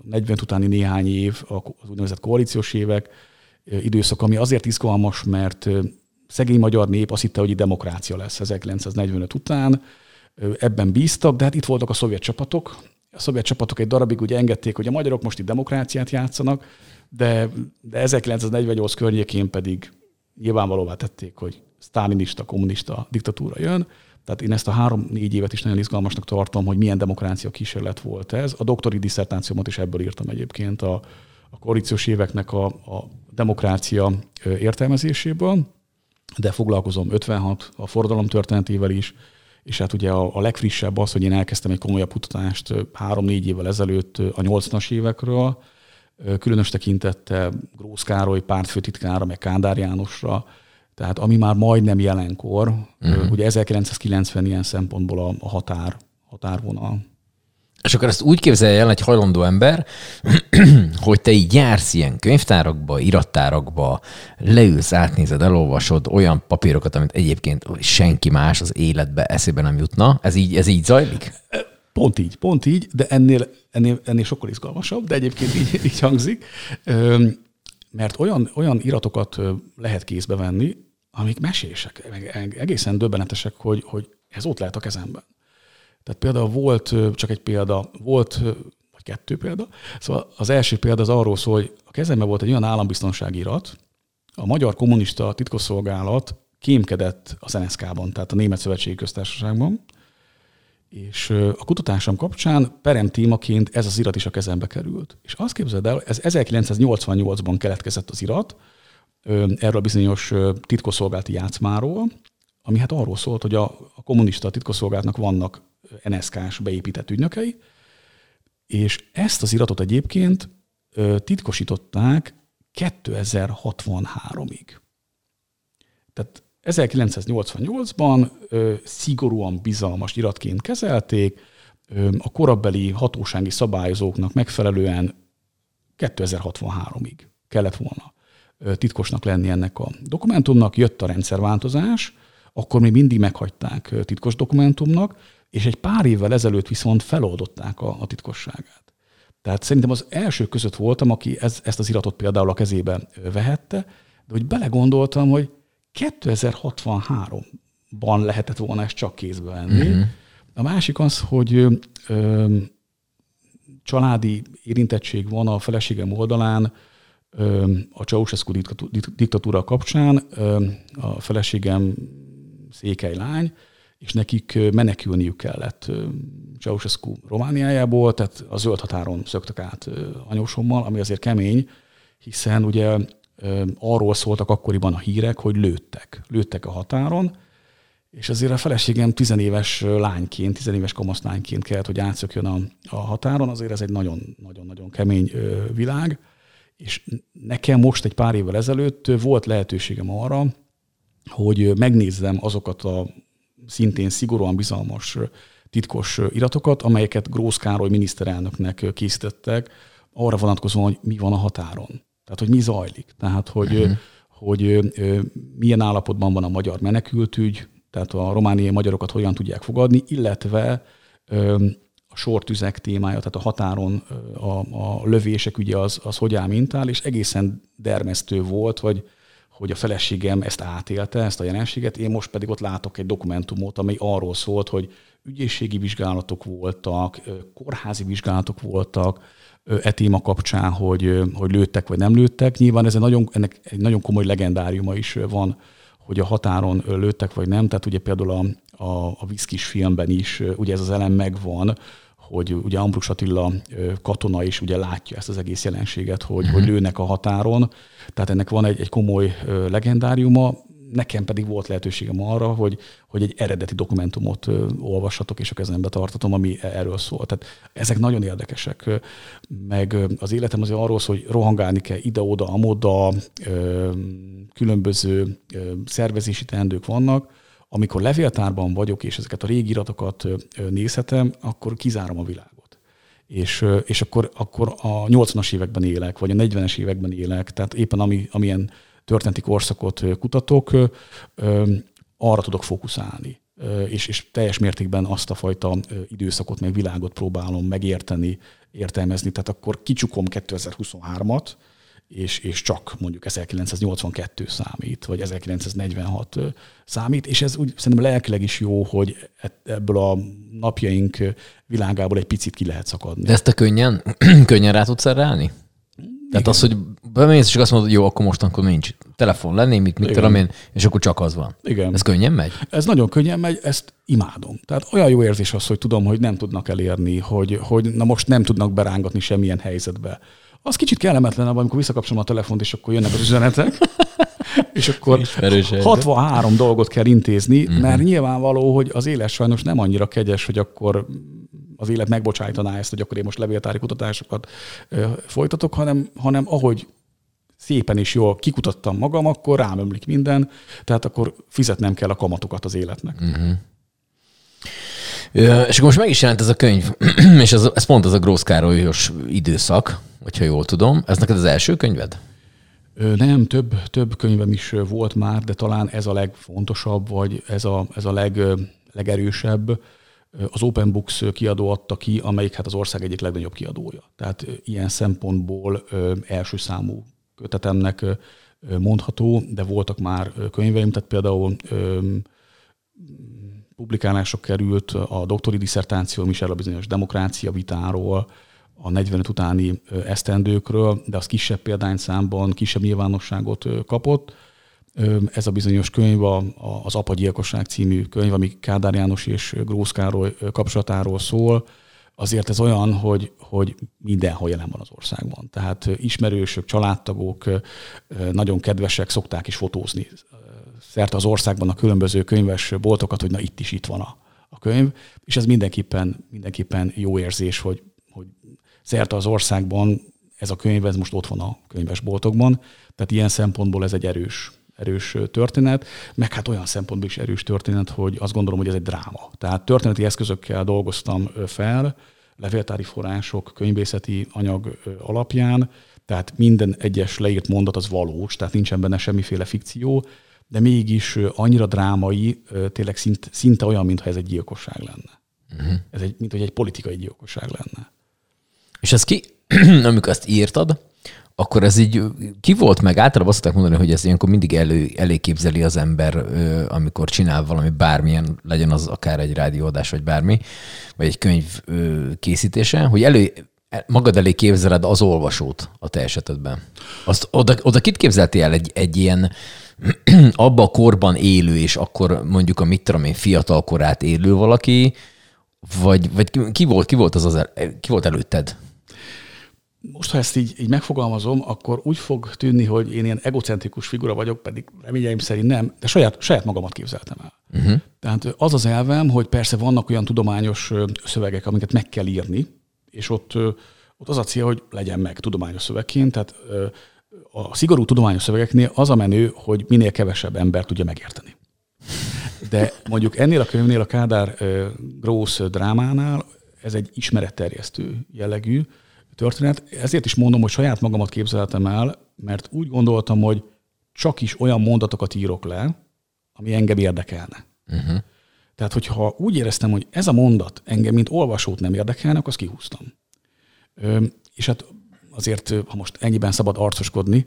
40 utáni néhány év, az úgynevezett koalíciós évek időszak, ami azért izgalmas, mert szegény magyar nép azt hitte, hogy itt demokrácia lesz 1945 után, ebben bíztak, de hát itt voltak a szovjet csapatok. A szovjet csapatok egy darabig ugye engedték, hogy a magyarok most itt demokráciát játszanak, de, de 1948 környékén pedig nyilvánvalóvá tették, hogy sztálinista, kommunista diktatúra jön, tehát én ezt a három-négy évet is nagyon izgalmasnak tartom, hogy milyen demokrácia kísérlet volt ez. A doktori diszertációmat is ebből írtam egyébként a, a koalíciós éveknek a, a demokrácia értelmezéséből, de foglalkozom 56 a forradalom történetével is, és hát ugye a, a legfrissebb az, hogy én elkezdtem egy komolyabb kutatást három-négy évvel ezelőtt a 80-as évekről, különös tekintette Grósz Károly pártfőtitkára, meg Kádár Jánosra, tehát ami már majdnem jelenkor, uh-huh. ugye 1990 ilyen szempontból a, a határ, határvonal. És akkor ezt úgy képzelje el egy hajlandó ember, *clears throat* hogy te így jársz ilyen könyvtárakba, irattárakba, leülsz, átnézed, elolvasod olyan papírokat, amit egyébként senki más az életbe eszébe nem jutna. Ez így, ez így zajlik? Pont így, pont így, de ennél, ennél, ennél sokkal izgalmasabb, de egyébként így, *laughs* így hangzik. Mert olyan, olyan iratokat lehet kézbe venni, amik mesések, egészen döbbenetesek, hogy, hogy ez ott lehet a kezemben. Tehát például volt, csak egy példa, volt, vagy kettő példa, szóval az első példa az arról szól, hogy a kezemben volt egy olyan állambiztonsági irat, a Magyar Kommunista Titkosszolgálat kémkedett az NSZK-ban, tehát a Német Szövetségi Köztársaságban, és a kutatásom kapcsán perem témaként ez az irat is a kezembe került. És azt képzeld el, ez 1988-ban keletkezett az irat, erről a bizonyos titkosszolgálati játszmáról, ami hát arról szólt, hogy a, a kommunista titkosszolgálatnak vannak NSK-s beépített ügynökei, és ezt az iratot egyébként titkosították 2063-ig. Tehát 1988-ban szigorúan bizalmas iratként kezelték, a korabeli hatósági szabályozóknak megfelelően 2063-ig kellett volna titkosnak lenni ennek a dokumentumnak. Jött a rendszerváltozás, akkor még mindig meghagyták titkos dokumentumnak, és egy pár évvel ezelőtt viszont feloldották a, a titkosságát. Tehát szerintem az első között voltam, aki ez, ezt az iratot például a kezébe vehette, de hogy belegondoltam, hogy 2063-ban lehetett volna ezt csak kézbe venni. Uh-huh. A másik az, hogy ö, családi érintettség van a feleségem oldalán, ö, a Ceausescu diktatúra kapcsán, ö, a feleségem székely lány, és nekik menekülniük kellett Ceausescu Romániájából, tehát a zöld határon szöktek át anyósommal, ami azért kemény, hiszen ugye arról szóltak akkoriban a hírek, hogy lőttek. Lőttek a határon, és azért a feleségem tizenéves lányként, tizenéves kamaszlányként kellett, hogy átszökjön a, a határon, azért ez egy nagyon-nagyon kemény világ, és nekem most egy pár évvel ezelőtt volt lehetőségem arra, hogy megnézzem azokat a szintén szigorúan bizalmas titkos iratokat, amelyeket Grósz Károly miniszterelnöknek készítettek, arra vonatkozóan, hogy mi van a határon. Tehát, hogy mi zajlik. Tehát, hogy, uh-huh. hogy milyen állapotban van a magyar menekültügy, tehát a romániai magyarokat hogyan tudják fogadni, illetve a sortüzek témája, tehát a határon a, a lövések ugye az, az hogy áll mintál, és egészen dermesztő volt, hogy hogy a feleségem ezt átélte, ezt a jelenséget, én most pedig ott látok egy dokumentumot, amely arról szólt, hogy ügyészségi vizsgálatok voltak, kórházi vizsgálatok voltak, e téma kapcsán, hogy, hogy lőttek vagy nem lőttek. Nyilván ez egy nagyon, ennek egy nagyon komoly legendáriuma is van, hogy a határon lőttek vagy nem. Tehát ugye például a, a, a Viszkis filmben is ugye ez az elem megvan, hogy ugye Ambrus Attila katona is ugye látja ezt az egész jelenséget, hogy, uh-huh. hogy lőnek a határon. Tehát ennek van egy, egy komoly legendáriuma, nekem pedig volt lehetőségem arra, hogy, hogy egy eredeti dokumentumot olvashatok, és a kezembe tartatom, ami e-, erről szól. Tehát ezek nagyon érdekesek. Meg az életem azért arról szól, hogy rohangálni kell ide-oda, amoda, különböző szervezési teendők vannak, amikor levéltárban vagyok, és ezeket a régi iratokat nézhetem, akkor kizárom a világot. És, és akkor, akkor a 80-as években élek, vagy a 40-es években élek, tehát éppen ami, amilyen történeti korszakot kutatok, arra tudok fókuszálni. És, és teljes mértékben azt a fajta időszakot, meg világot próbálom megérteni, értelmezni. Tehát akkor kicsukom 2023-at, és, és csak mondjuk 1982 számít, vagy 1946 számít, és ez úgy szerintem lelkileg is jó, hogy ebből a napjaink világából egy picit ki lehet szakadni. De ezt te könnyen, *clears throat* könnyen rá tudsz erre állni? Tehát az, hogy bemész, és azt mondod, hogy jó, akkor most akkor nincs telefon lenni, mit, mit tudom én, és akkor csak az van. Igen. Ez könnyen megy? Ez nagyon könnyen megy, ezt imádom. Tehát olyan jó érzés az, hogy tudom, hogy nem tudnak elérni, hogy, hogy na most nem tudnak berángatni semmilyen helyzetbe. Az kicsit kellemetlenebb, amikor visszakapcsolom a telefont, és akkor jönnek az üzenetek, *laughs* és akkor 63 dolgot kell intézni, uh-huh. mert nyilvánvaló, hogy az élet sajnos nem annyira kegyes, hogy akkor az élet megbocsájtaná ezt, hogy akkor én most levéltári kutatásokat folytatok, hanem, hanem ahogy szépen és jól kikutattam magam, akkor rám ömlik minden, tehát akkor fizetnem kell a kamatokat az életnek. Uh-huh. És akkor most meg is jelent ez a könyv, *clears throat* és ez, ez pont az a Grósz Károlyos időszak, hogyha jól tudom. Ez neked az első könyved? Nem, több, több könyvem is volt már, de talán ez a legfontosabb, vagy ez a, ez a leg, legerősebb. Az Open Books kiadó adta ki, amelyik hát az ország egyik legnagyobb kiadója. Tehát ilyen szempontból első számú kötetemnek mondható, de voltak már könyveim, tehát például publikálások került a doktori diszertáció is erről a bizonyos demokrácia vitáról, a 45 utáni esztendőkről, de az kisebb példányszámban, kisebb nyilvánosságot kapott. Ez a bizonyos könyv, az Apagyilkosság című könyv, ami Kádár János és Grósz Károly kapcsolatáról szól, azért ez olyan, hogy, hogy mindenhol jelen van az országban. Tehát ismerősök, családtagok nagyon kedvesek, szokták is fotózni szerte az országban a különböző könyves boltokat, hogy na itt is itt van a, a könyv, és ez mindenképpen, mindenképpen jó érzés, hogy, hogy szerte az országban ez a könyv, ez most ott van a könyvesboltokban, tehát ilyen szempontból ez egy erős, erős történet, meg hát olyan szempontból is erős történet, hogy azt gondolom, hogy ez egy dráma. Tehát történeti eszközökkel dolgoztam fel, levéltári források, könyvészeti anyag alapján, tehát minden egyes leírt mondat az valós, tehát nincsen benne semmiféle fikció, de mégis annyira drámai, tényleg szinte, szinte olyan, mintha ez egy gyilkosság lenne. Uh-huh. Ez egy, mint hogy egy politikai gyilkosság lenne. És ez ki, *clears throat* amikor ezt írtad, akkor ez így ki volt meg? Általában azt mondani, hogy ez ilyenkor mindig elő, eléképzeli az ember, amikor csinál valami bármilyen, legyen az akár egy rádióadás, vagy bármi, vagy egy könyv készítése, hogy elő, magad elé képzeled az olvasót a te esetedben. Azt, oda, oda kit képzeltél el egy, egy ilyen *clears throat* abba a korban élő, és akkor mondjuk a mit tudom én, fiatal korát élő valaki, vagy, vagy ki, volt, ki, volt az az, ki volt előtted? Most, ha ezt így, így megfogalmazom, akkor úgy fog tűnni, hogy én ilyen egocentrikus figura vagyok, pedig reményeim szerint nem, de saját, saját magamat képzeltem el. Uh-huh. Tehát az az elvem, hogy persze vannak olyan tudományos szövegek, amiket meg kell írni, és ott, ott az a cél, hogy legyen meg tudományos szövegként, tehát a szigorú tudományos szövegeknél az a menő, hogy minél kevesebb ember tudja megérteni. De mondjuk ennél a könyvnél, a Kádár Grósz drámánál ez egy ismeretterjesztő jellegű történet. Ezért is mondom, hogy saját magamat képzeltem el, mert úgy gondoltam, hogy csak is olyan mondatokat írok le, ami engem érdekelne. Uh-huh. Tehát, hogyha úgy éreztem, hogy ez a mondat engem, mint olvasót nem érdekelne, akkor azt kihúztam. Ö, és hát azért, ha most ennyiben szabad arcoskodni,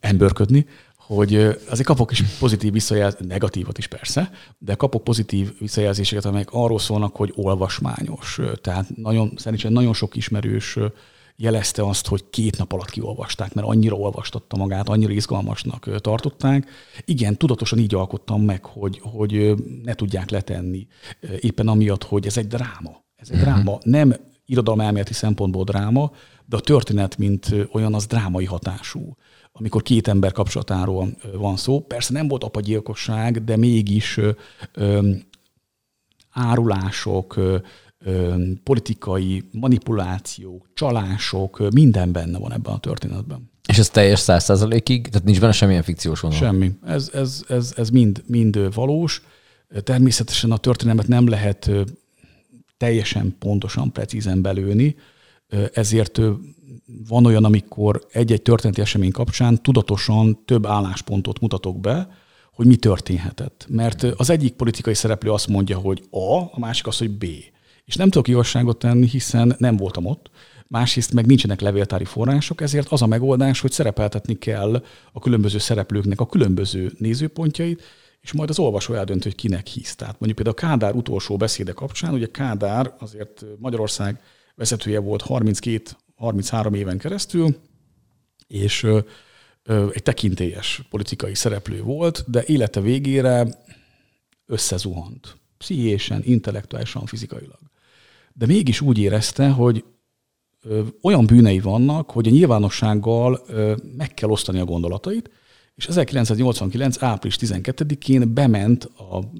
emberködni, hogy azért kapok is pozitív visszajelzéseket, negatívat is persze, de kapok pozitív visszajelzéseket, amelyek arról szólnak, hogy olvasmányos. Tehát nagyon, szerintem nagyon sok ismerős jelezte azt, hogy két nap alatt kiolvasták, mert annyira olvastatta magát, annyira izgalmasnak tartották. Igen, tudatosan így alkottam meg, hogy, hogy ne tudják letenni, éppen amiatt, hogy ez egy dráma. Ez egy uh-huh. dráma. Nem irodalmelméleti szempontból dráma, de a történet, mint olyan, az drámai hatású. Amikor két ember kapcsolatáról van szó. Persze nem volt apagyilkosság, de mégis ö, árulások, ö, politikai manipulációk, csalások, minden benne van ebben a történetben. És ez teljes száz százalékig? Tehát nincs benne semmilyen fikciós vonal? Semmi. Ez, ez, ez, ez mind, mind valós. Természetesen a történelmet nem lehet teljesen pontosan, precízen belőni, ezért van olyan, amikor egy-egy történeti esemény kapcsán tudatosan több álláspontot mutatok be, hogy mi történhetett. Mert az egyik politikai szereplő azt mondja, hogy A, a másik az, hogy B. És nem tudok igazságot tenni, hiszen nem voltam ott. Másrészt meg nincsenek levéltári források, ezért az a megoldás, hogy szerepeltetni kell a különböző szereplőknek a különböző nézőpontjait, és majd az olvasó eldönt, hogy kinek hisz. Tehát mondjuk például a Kádár utolsó beszéde kapcsán, ugye Kádár azért Magyarország vezetője volt 32-33 éven keresztül, és egy tekintélyes politikai szereplő volt, de élete végére összezuhant. Pszichésen, intellektuálisan, fizikailag. De mégis úgy érezte, hogy olyan bűnei vannak, hogy a nyilvánossággal meg kell osztani a gondolatait, és 1989. április 12-én bement a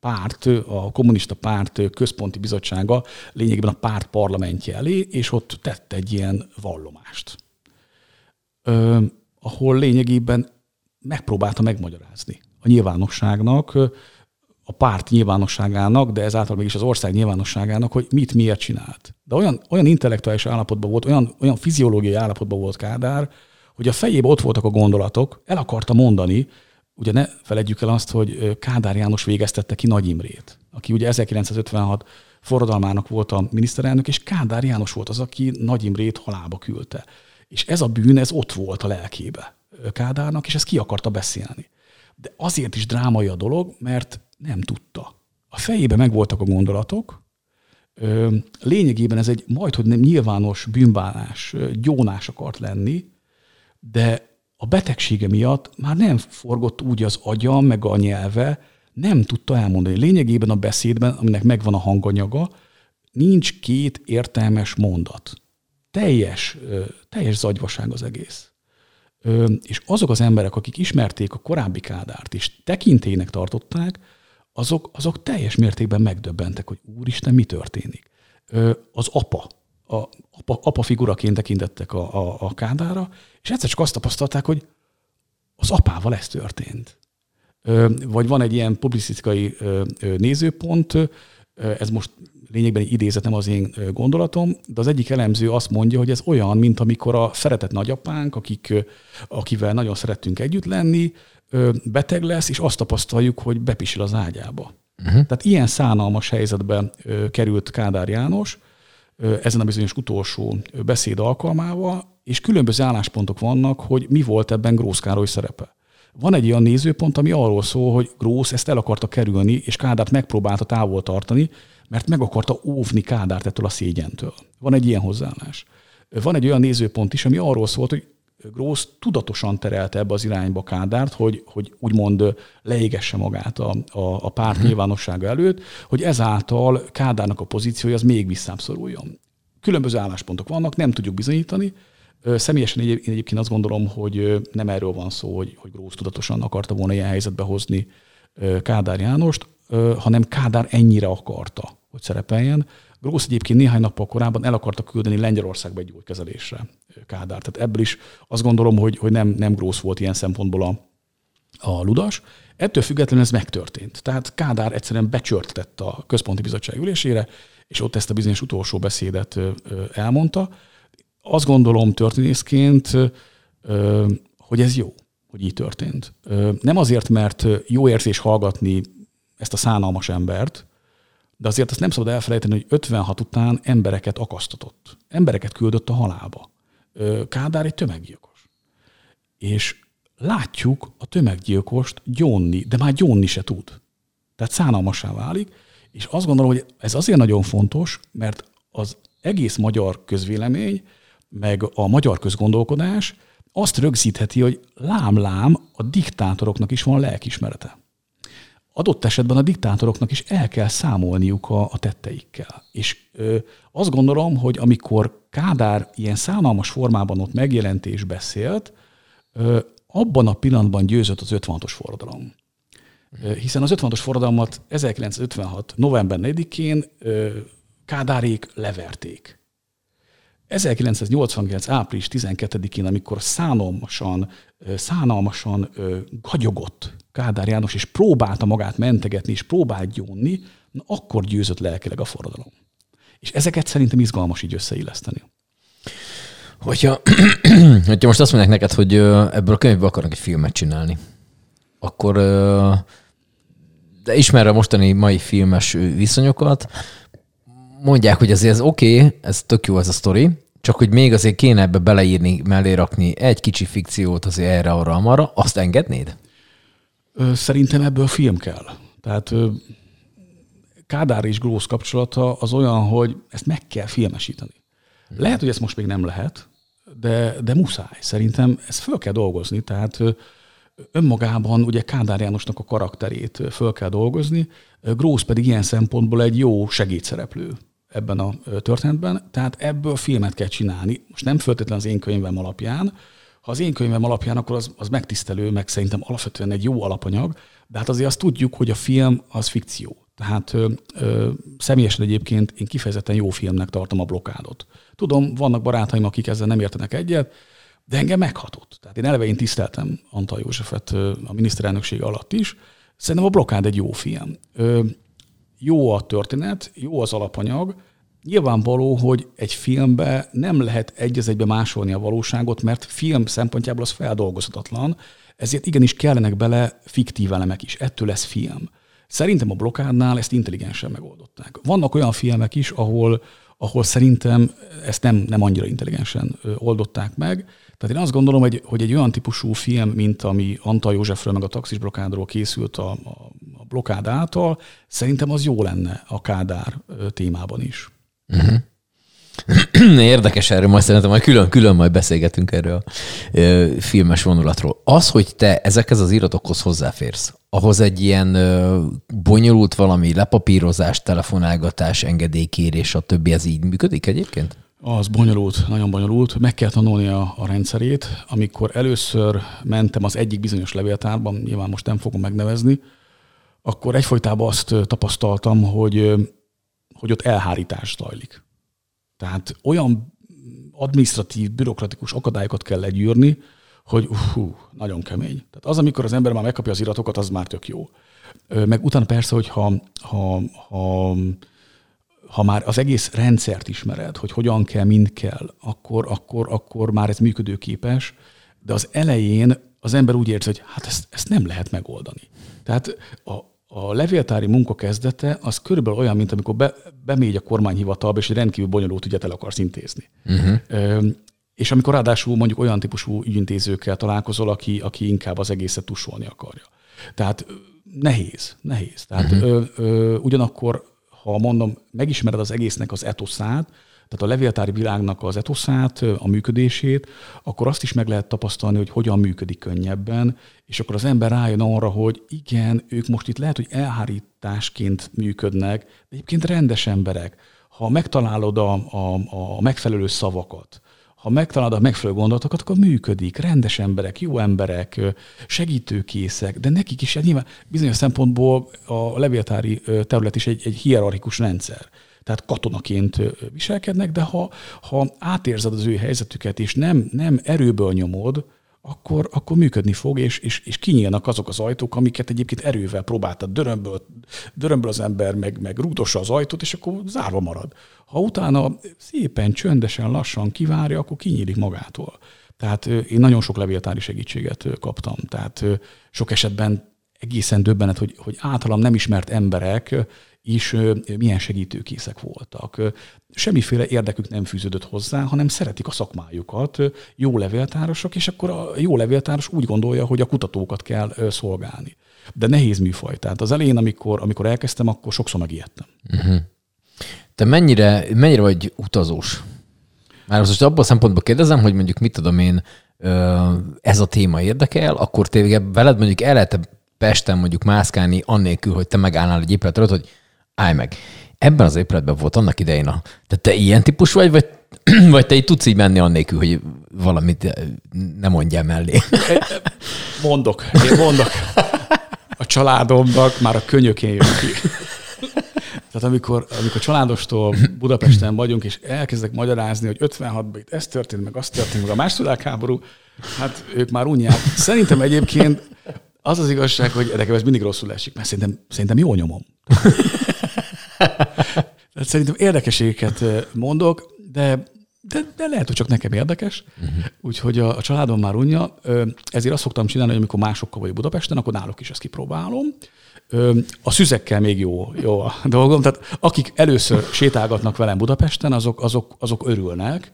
párt, a kommunista párt központi bizottsága lényegében a párt parlamentje elé, és ott tett egy ilyen vallomást, ahol lényegében megpróbálta megmagyarázni a nyilvánosságnak, a párt nyilvánosságának, de ezáltal mégis az ország nyilvánosságának, hogy mit miért csinált. De olyan, olyan intellektuális állapotban volt, olyan, olyan fiziológiai állapotban volt Kádár, hogy a fejében ott voltak a gondolatok, el akarta mondani, ugye ne felejtjük el azt, hogy Kádár János végeztette ki Nagy Imrét, aki ugye 1956 forradalmának volt a miniszterelnök, és Kádár János volt az, aki Nagy Imrét halába küldte. És ez a bűn, ez ott volt a lelkébe Kádárnak, és ezt ki akarta beszélni. De azért is drámai a dolog, mert nem tudta. A fejébe megvoltak a gondolatok, lényegében ez egy majd, hogy nem nyilvános bűnbánás, gyónás akart lenni, de a betegsége miatt már nem forgott úgy az agya, meg a nyelve, nem tudta elmondani. Lényegében a beszédben, aminek megvan a hanganyaga, nincs két értelmes mondat. Teljes, teljes zagyvaság az egész. És azok az emberek, akik ismerték a korábbi Kádárt, és tekintének tartották, azok, azok teljes mértékben megdöbbentek, hogy úristen, mi történik. Az apa, a apa, apa figuraként tekintettek a, a, a Kádára, és egyszer csak azt tapasztalták, hogy az apával ez történt. Vagy van egy ilyen publicisztikai nézőpont, ez most lényegben egy idézet, nem az én gondolatom, de az egyik elemző azt mondja, hogy ez olyan, mint amikor a szeretett nagyapánk, akik, akivel nagyon szerettünk együtt lenni, beteg lesz, és azt tapasztaljuk, hogy bepisil az ágyába. Uh-huh. Tehát ilyen szánalmas helyzetben került Kádár János, ezen a bizonyos utolsó beszéd alkalmával, és különböző álláspontok vannak, hogy mi volt ebben Grósz Károly szerepe. Van egy olyan nézőpont, ami arról szól, hogy Grósz ezt el akarta kerülni, és Kádárt megpróbálta távol tartani, mert meg akarta óvni Kádárt ettől a szégyentől. Van egy ilyen hozzáállás. Van egy olyan nézőpont is, ami arról szólt, hogy Grósz tudatosan terelte ebbe az irányba Kádárt, hogy, hogy úgymond leégesse magát a, a, a párt uh-huh. nyilvánossága előtt, hogy ezáltal Kádárnak a pozíciója az még visszábszoruljon. Különböző álláspontok vannak, nem tudjuk bizonyítani. Személyesen én egyébként azt gondolom, hogy nem erről van szó, hogy, hogy Grósz tudatosan akarta volna ilyen helyzetbe hozni Kádár Jánost, hanem Kádár ennyire akarta, hogy szerepeljen. Grósz egyébként néhány nappal korábban el akarta küldeni Lengyelországba egy gyógykezelésre Kádár. Tehát ebből is azt gondolom, hogy, hogy nem, nem Grósz volt ilyen szempontból a, a ludas. Ettől függetlenül ez megtörtént. Tehát Kádár egyszerűen becsörtetett a központi bizottság ülésére, és ott ezt a bizonyos utolsó beszédet elmondta. Azt gondolom történészként, hogy ez jó, hogy így történt. Nem azért, mert jó érzés hallgatni ezt a szánalmas embert, de azért azt nem szabad elfelejteni, hogy 56 után embereket akasztatott. Embereket küldött a halába. Kádár egy tömeggyilkos. És látjuk a tömeggyilkost gyónni, de már gyónni se tud. Tehát szánalmasá válik, és azt gondolom, hogy ez azért nagyon fontos, mert az egész magyar közvélemény, meg a magyar közgondolkodás azt rögzítheti, hogy lám-lám a diktátoroknak is van lelkismerete adott esetben a diktátoroknak is el kell számolniuk a, a tetteikkel. És ö, azt gondolom, hogy amikor Kádár ilyen szánalmas formában ott megjelent és beszélt, ö, abban a pillanatban győzött az 56-os forradalom. Ö, hiszen az 56-os forradalmat 1956. november 4-én Kádárék leverték. 1989. április 12-én, amikor szánalmasan, szánalmasan gagyogott Kádár János, és próbálta magát mentegetni, és próbált gyónni, na akkor győzött lelkileg a forradalom. És ezeket szerintem izgalmas így összeilleszteni. Hogyha, *clears throat* hogyha most azt mondják neked, hogy ebből a könyvből akarnak egy filmet csinálni, akkor de ismerve a mostani mai filmes viszonyokat, mondják, hogy azért ez oké, okay, ez tök jó ez a sztori, csak hogy még azért kéne ebbe beleírni, mellé rakni egy kicsi fikciót azért erre, arra, amarra, azt engednéd? Szerintem ebből film kell. Tehát Kádár és Grósz kapcsolata az olyan, hogy ezt meg kell filmesíteni. Lehet, hogy ezt most még nem lehet, de, de muszáj. Szerintem ezt föl kell dolgozni. Tehát önmagában ugye Kádár Jánosnak a karakterét föl kell dolgozni, Grósz pedig ilyen szempontból egy jó segédszereplő ebben a történetben, tehát ebből filmet kell csinálni. Most nem feltétlenül az én könyvem alapján, ha az én könyvem alapján, akkor az, az megtisztelő, meg szerintem alapvetően egy jó alapanyag, de hát azért azt tudjuk, hogy a film az fikció. Tehát ö, ö, személyesen egyébként én kifejezetten jó filmnek tartom a blokádot. Tudom, vannak barátaim, akik ezzel nem értenek egyet, de engem meghatott. Tehát én eleve én tiszteltem Antal Józsefet a miniszterelnökség alatt is. Szerintem a blokád egy jó film. Ö, jó a történet, jó az alapanyag, Nyilvánvaló, hogy egy filmbe nem lehet egy az egybe másolni a valóságot, mert film szempontjából az feldolgozhatatlan, ezért igenis kellenek bele fiktív elemek is. Ettől lesz film. Szerintem a blokádnál ezt intelligensen megoldották. Vannak olyan filmek is, ahol, ahol szerintem ezt nem, nem annyira intelligensen oldották meg. Tehát én azt gondolom, hogy, hogy egy olyan típusú film, mint ami Antal Józsefről meg a taxis blokádról készült a, a, a blokád által, szerintem az jó lenne a Kádár témában is. Uh-huh. *clears throat* Érdekes erről, majd szerintem majd külön-külön majd beszélgetünk erről a ö, filmes vonulatról. Az, hogy te ezekhez az iratokhoz hozzáférsz, ahhoz egy ilyen ö, bonyolult valami lepapírozás, telefonálgatás, engedélykérés, a többi, ez így működik egyébként? Az bonyolult, nagyon bonyolult. Meg kell tanulni a, a rendszerét. Amikor először mentem az egyik bizonyos levéltárban, nyilván most nem fogom megnevezni, akkor egyfolytában azt tapasztaltam, hogy hogy ott elhárítás zajlik. Tehát olyan administratív, bürokratikus akadályokat kell legyűrni, hogy hú, nagyon kemény. Tehát az, amikor az ember már megkapja az iratokat, az már tök jó. Meg utána persze, hogy ha, ha, ha, ha már az egész rendszert ismered, hogy hogyan kell, mind kell, akkor, akkor, akkor már ez működőképes, de az elején az ember úgy érzi, hogy hát ezt, ezt nem lehet megoldani. Tehát a, a levéltári munka kezdete az körülbelül olyan, mint amikor be, bemégy a kormányhivatalba, és egy rendkívül bonyolult ügyet el akarsz intézni. Uh-huh. Ö, és amikor ráadásul mondjuk olyan típusú ügyintézőkkel találkozol, aki, aki inkább az egészet tusolni akarja. Tehát nehéz, nehéz. Tehát uh-huh. ö, ö, ugyanakkor, ha mondom, megismered az egésznek az etoszát, tehát a levéltári világnak az etoszát, a működését, akkor azt is meg lehet tapasztalni, hogy hogyan működik könnyebben, és akkor az ember rájön arra, hogy igen, ők most itt lehet, hogy elhárításként működnek, de egyébként rendes emberek. Ha megtalálod a, a, a megfelelő szavakat, ha megtalálod a megfelelő gondolatokat, akkor működik. Rendes emberek, jó emberek, segítőkészek, de nekik is nyilván bizonyos szempontból a levéltári terület is egy, egy hierarchikus rendszer tehát katonaként viselkednek, de ha, ha átérzed az ő helyzetüket, és nem, nem erőből nyomod, akkor, akkor működni fog, és, és, és kinyílnak azok az ajtók, amiket egyébként erővel próbáltad dörömből, dörömből az ember, meg, meg rúdossa az ajtót, és akkor zárva marad. Ha utána szépen, csöndesen, lassan kivárja, akkor kinyílik magától. Tehát én nagyon sok levéltári segítséget kaptam. Tehát sok esetben egészen döbbenet, hogy, hogy általam nem ismert emberek is milyen segítőkészek voltak. Semmiféle érdekük nem fűződött hozzá, hanem szeretik a szakmájukat, jó levéltárosok, és akkor a jó levéltáros úgy gondolja, hogy a kutatókat kell szolgálni. De nehéz műfaj. Tehát az elején, amikor, amikor elkezdtem, akkor sokszor megijedtem. Uh-huh. Te mennyire, mennyire vagy utazós? Már most abban a szempontból kérdezem, hogy mondjuk mit tudom én, ez a téma érdekel, akkor tényleg veled mondjuk el lehet Pesten mondjuk mászkálni, annélkül, hogy te megállnál egy épület hogy állj meg. Ebben az épületben volt annak idején a... De te ilyen típus vagy, vagy, *clears throat* vagy te így tudsz így menni annélkül, hogy valamit nem mondjál mellé? *laughs* Mondok, én mondok. A családomnak már a könyökén jön ki. Tehát amikor, amikor családostól Budapesten vagyunk, és elkezdek magyarázni, hogy 56-ban itt ez történt, meg azt történt, meg a második világháború, hát ők már unják. Szerintem egyébként az az igazság, hogy nekem ez mindig rosszul esik, mert szerintem, szerintem jó nyomom. Szerintem érdekeségeket mondok, de, de, de lehet, hogy csak nekem érdekes. Uh-huh. Úgyhogy a, a családom már unja. Ezért azt szoktam csinálni, hogy amikor másokkal vagy Budapesten, akkor náluk is ezt kipróbálom. A szüzekkel még jó, jó a *laughs* dolgom. Tehát akik először sétálgatnak velem Budapesten, azok, azok, azok örülnek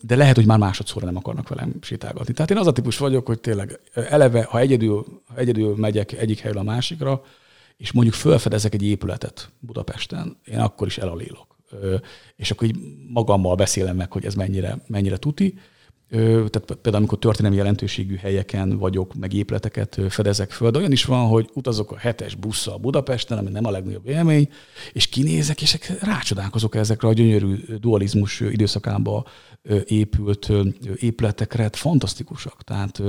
de lehet, hogy már másodszorra nem akarnak velem sétálgatni. Tehát én az a típus vagyok, hogy tényleg eleve, ha egyedül, ha egyedül megyek egyik helyről a másikra, és mondjuk felfedezek egy épületet Budapesten, én akkor is elalélok. És akkor így magammal beszélem meg, hogy ez mennyire, mennyire tuti. Tehát például, amikor történelmi jelentőségű helyeken vagyok, meg épületeket fedezek föl, de olyan is van, hogy utazok a hetes busszal Budapesten, ami nem a legnagyobb élmény, és kinézek, és rácsodálkozok ezekre a gyönyörű dualizmus időszakába épült épületekre, hát fantasztikusak. Tehát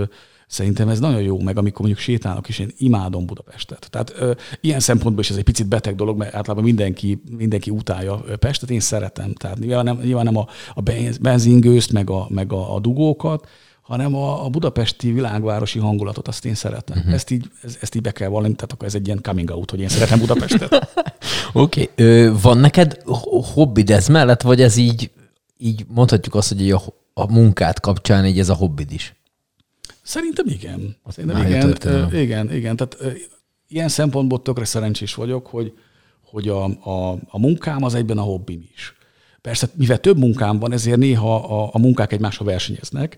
Szerintem ez nagyon jó, meg amikor mondjuk sétálok, és én imádom Budapestet. Tehát ö, ilyen szempontból is ez egy picit beteg dolog, mert általában mindenki, mindenki utálja Pestet, én szeretem. Tehát nyilván nem, nyilván nem a, a benzingőzt, meg a, meg a, a dugókat, hanem a, a budapesti világvárosi hangulatot, azt én szeretem. Uh-huh. Ezt, így, ez, ezt így be kell vallani, tehát akkor ez egy ilyen coming out, hogy én szeretem Budapestet. *laughs* Oké. okay. van neked hobbid ez mellett, vagy ez így, így mondhatjuk azt, hogy a, a munkát kapcsán így ez a hobbid is? Szerintem igen. Szerintem igen, igen, igen. Tehát ilyen szempontból tökre szerencsés vagyok, hogy, hogy a, a, a munkám az egyben a hobbim is. Persze, mivel több munkám van, ezért néha a, a munkák egymásra versenyeznek,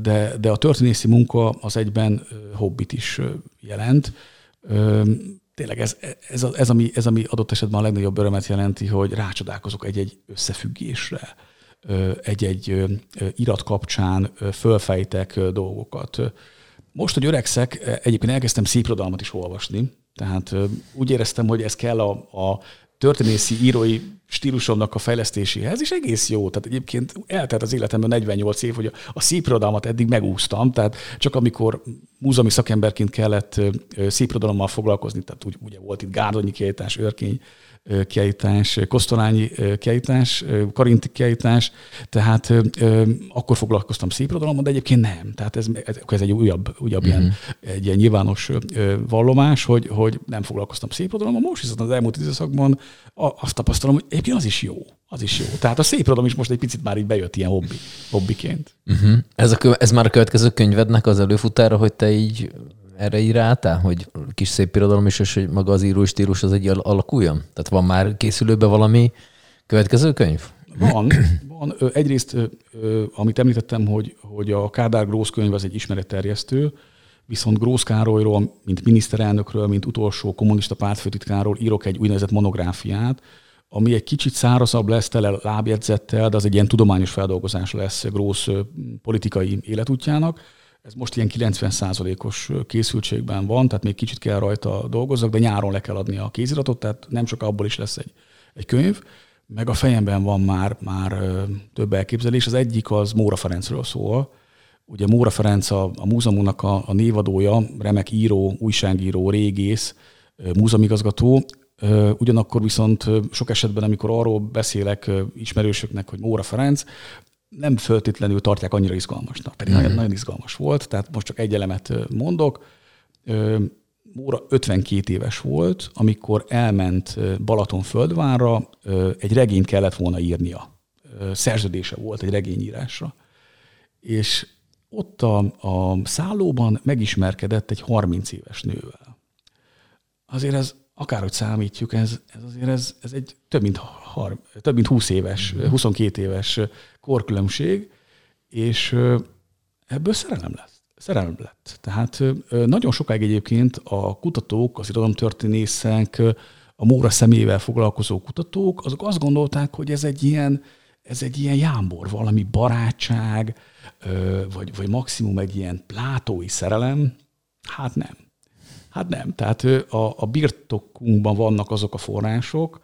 de, de a történészi munka az egyben hobbit is jelent. Tényleg ez, ez, ez, ami, ez, ami adott esetben a legnagyobb örömet jelenti, hogy rácsodálkozok egy-egy összefüggésre egy-egy irat kapcsán fölfejtek dolgokat. Most, hogy öregszek, egyébként elkezdtem széprodalmat is olvasni, tehát úgy éreztem, hogy ez kell a, a történészi írói stílusomnak a fejlesztéséhez, és egész jó. Tehát egyébként eltelt az életemben 48 év, hogy a, a széprodalmat eddig megúsztam, tehát csak amikor múzeumi szakemberként kellett széprodalommal foglalkozni, tehát úgy, ugye volt itt Gárdonyi kiállítás, Örkény kiállítás, Kosztolányi kiállítás, Karinti kiállítás, tehát akkor foglalkoztam szépirodalommal, de egyébként nem. Tehát ez, ez egy újabb, újabb uh-huh. ilyen, egy ilyen nyilvános vallomás, hogy, hogy nem foglalkoztam szépirodalommal. Most viszont az elmúlt időszakban azt tapasztalom, hogy egyébként az is jó. Az is jó. Tehát a szépirodalom is most egy picit már így bejött ilyen hobbi, hobbiként. Uh-huh. Ez, a, ez már a következő könyvednek az előfutára, hogy te így erre így ráálltál, hogy kis szép irodalom is, és hogy maga az író stílus az egy alakuljon? Tehát van már készülőben valami következő könyv? Van. van. Egyrészt, amit említettem, hogy, hogy a Kádár Grósz könyv az egy ismeretterjesztő, viszont Grósz Károlyról, mint miniszterelnökről, mint utolsó kommunista pártfőtitkáról írok egy úgynevezett monográfiát, ami egy kicsit szárazabb lesz, tele lábjegyzettel, de az egy ilyen tudományos feldolgozás lesz Grósz politikai életútjának ez most ilyen 90%-os készültségben van, tehát még kicsit kell rajta dolgozzak, de nyáron le kell adni a kéziratot, tehát nem csak abból is lesz egy, egy könyv. Meg a fejemben van már, már több elképzelés. Az egyik az Móra Ferencről szól. Ugye Móra Ferenc a, a múzeumunknak a, a névadója, remek író, újságíró, régész, múzeumigazgató. Ugyanakkor viszont sok esetben, amikor arról beszélek ismerősöknek, hogy Móra Ferenc, nem föltétlenül tartják annyira izgalmasnak, pedig mm. nagyon, nagyon izgalmas volt, tehát most csak egy elemet mondok. Móra 52 éves volt, amikor elment Balatonföldvárra, egy regényt kellett volna írnia. Szerződése volt egy regényírásra. És ott a, a szállóban megismerkedett egy 30 éves nővel. Azért ez, akárhogy számítjuk, ez, ez azért ez, ez egy több mint, har, több mint 20 éves, 22 éves korkülönbség, és ebből szerelem lett. Szerelem lett. Tehát nagyon sokáig egyébként a kutatók, az irodalomtörténészek, a Móra személyével foglalkozó kutatók, azok azt gondolták, hogy ez egy ilyen, ez egy ilyen jámbor, valami barátság, vagy, vagy maximum egy ilyen plátói szerelem. Hát nem. Hát nem. Tehát a, a birtokunkban vannak azok a források,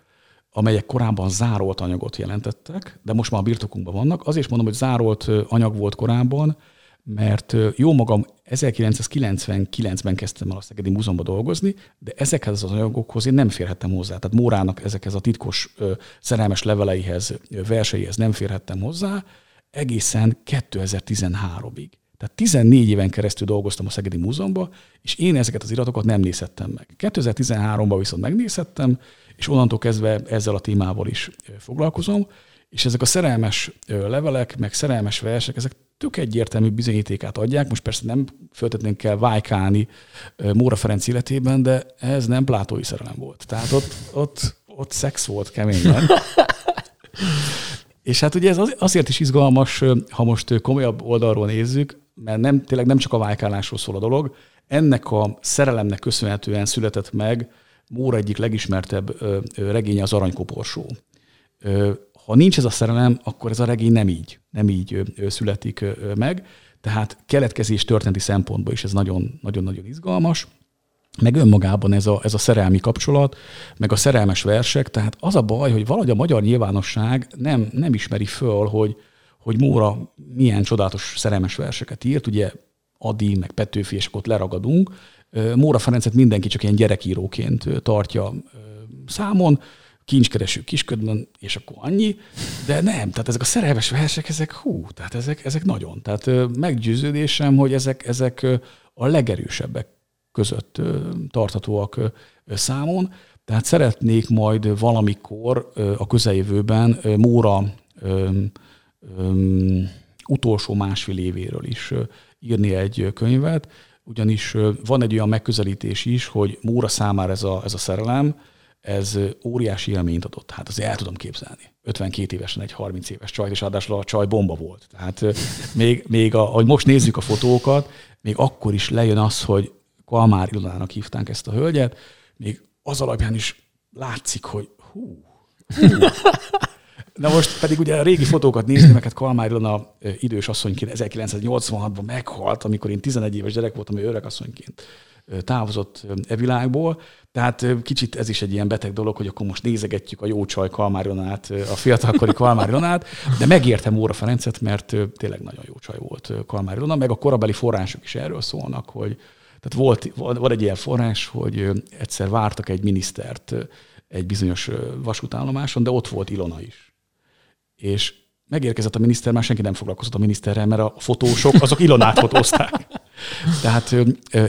amelyek korábban zárolt anyagot jelentettek, de most már a birtokunkban vannak. Azért mondom, hogy zárolt anyag volt korábban, mert jó magam 1999-ben kezdtem el a Szegedi Múzeumban dolgozni, de ezekhez az anyagokhoz én nem férhettem hozzá. Tehát Mórának ezekhez a titkos szerelmes leveleihez, verseihez nem férhettem hozzá egészen 2013-ig. Tehát 14 éven keresztül dolgoztam a Szegedi Múzeumban, és én ezeket az iratokat nem nézhettem meg. 2013-ban viszont megnézhettem, és onnantól kezdve ezzel a témával is foglalkozom, és ezek a szerelmes levelek, meg szerelmes versek, ezek tök egyértelmű bizonyítékát adják. Most persze nem föltetnénk kell vájkálni Móra Ferenc életében, de ez nem plátói szerelem volt. Tehát ott, ott, ott szex volt keményen. *laughs* És hát ugye ez azért is izgalmas, ha most komolyabb oldalról nézzük, mert nem, tényleg nem csak a vájkálásról szól a dolog, ennek a szerelemnek köszönhetően született meg Móra egyik legismertebb regénye az Aranykoporsó. Ha nincs ez a szerelem, akkor ez a regény nem így, nem így születik meg. Tehát keletkezés történeti szempontból is ez nagyon-nagyon izgalmas meg önmagában ez a, ez a szerelmi kapcsolat, meg a szerelmes versek, tehát az a baj, hogy valahogy a magyar nyilvánosság nem, nem ismeri föl, hogy, hogy Móra milyen csodálatos szerelmes verseket írt, ugye Adi, meg Petőfi, és ott leragadunk. Móra Ferencet mindenki csak ilyen gyerekíróként tartja számon, kincskereső kisködben, és akkor annyi, de nem, tehát ezek a szerelmes versek, ezek hú, tehát ezek, ezek nagyon. Tehát meggyőződésem, hogy ezek, ezek a legerősebbek között tarthatóak számon. Tehát szeretnék majd valamikor a közeljövőben Móra utolsó másfél évéről is írni egy könyvet, ugyanis van egy olyan megközelítés is, hogy Móra számára ez a, ez a szerelem, ez óriási élményt adott. Hát azért el tudom képzelni. 52 évesen egy 30 éves csaj, és ráadásul a csaj bomba volt. Tehát még, még a, ahogy most nézzük a fotókat, még akkor is lejön az, hogy Kalmár Ilonának hívtánk ezt a hölgyet, még az alapján is látszik, hogy hú, hú. Na most pedig ugye a régi fotókat nézni, meg hát Kalmár Ilona idős asszonyként 1986-ban meghalt, amikor én 11 éves gyerek voltam, ő öreg asszonyként távozott e világból. Tehát kicsit ez is egy ilyen beteg dolog, hogy akkor most nézegetjük a jó csaj Kalmáronát, a fiatalkori Kalmáronát, de megértem Óra Ferencet, mert tényleg nagyon jó csaj volt Kalmárilona, meg a korabeli források is erről szólnak, hogy, tehát volt, volt egy ilyen forrás, hogy egyszer vártak egy minisztert egy bizonyos vasútállomáson, de ott volt Ilona is. És megérkezett a miniszter, már senki nem foglalkozott a miniszterrel, mert a fotósok azok Ilonát fotózták. *laughs* Tehát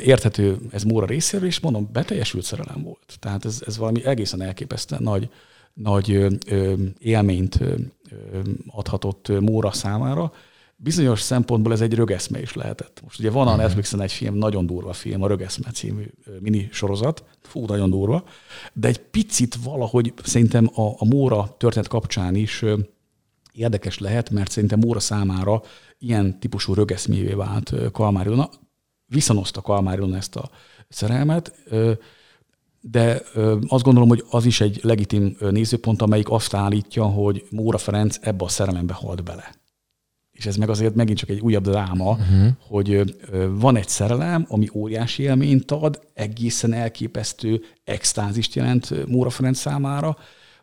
érthető ez Móra részéről, és mondom, beteljesült szerelem volt. Tehát ez, ez valami egészen elképesztően nagy, nagy élményt adhatott Móra számára, bizonyos szempontból ez egy rögeszme is lehetett. Most ugye van a mhm. Netflixen egy film, nagyon durva film, a Rögeszme című mini sorozat, fú, nagyon durva, de egy picit valahogy szerintem a, a Móra történet kapcsán is érdekes lehet, mert szerintem Móra számára ilyen típusú rögeszmévé vált Kalmár Ilona. Viszonozta Kalmár Ilona ezt a szerelmet, de azt gondolom, hogy az is egy legitim nézőpont, amelyik azt állítja, hogy Móra Ferenc ebbe a szerelembe halt bele és ez meg azért megint csak egy újabb dráma, uh-huh. hogy van egy szerelem, ami óriási élményt ad, egészen elképesztő extázist jelent Móra Ferenc számára,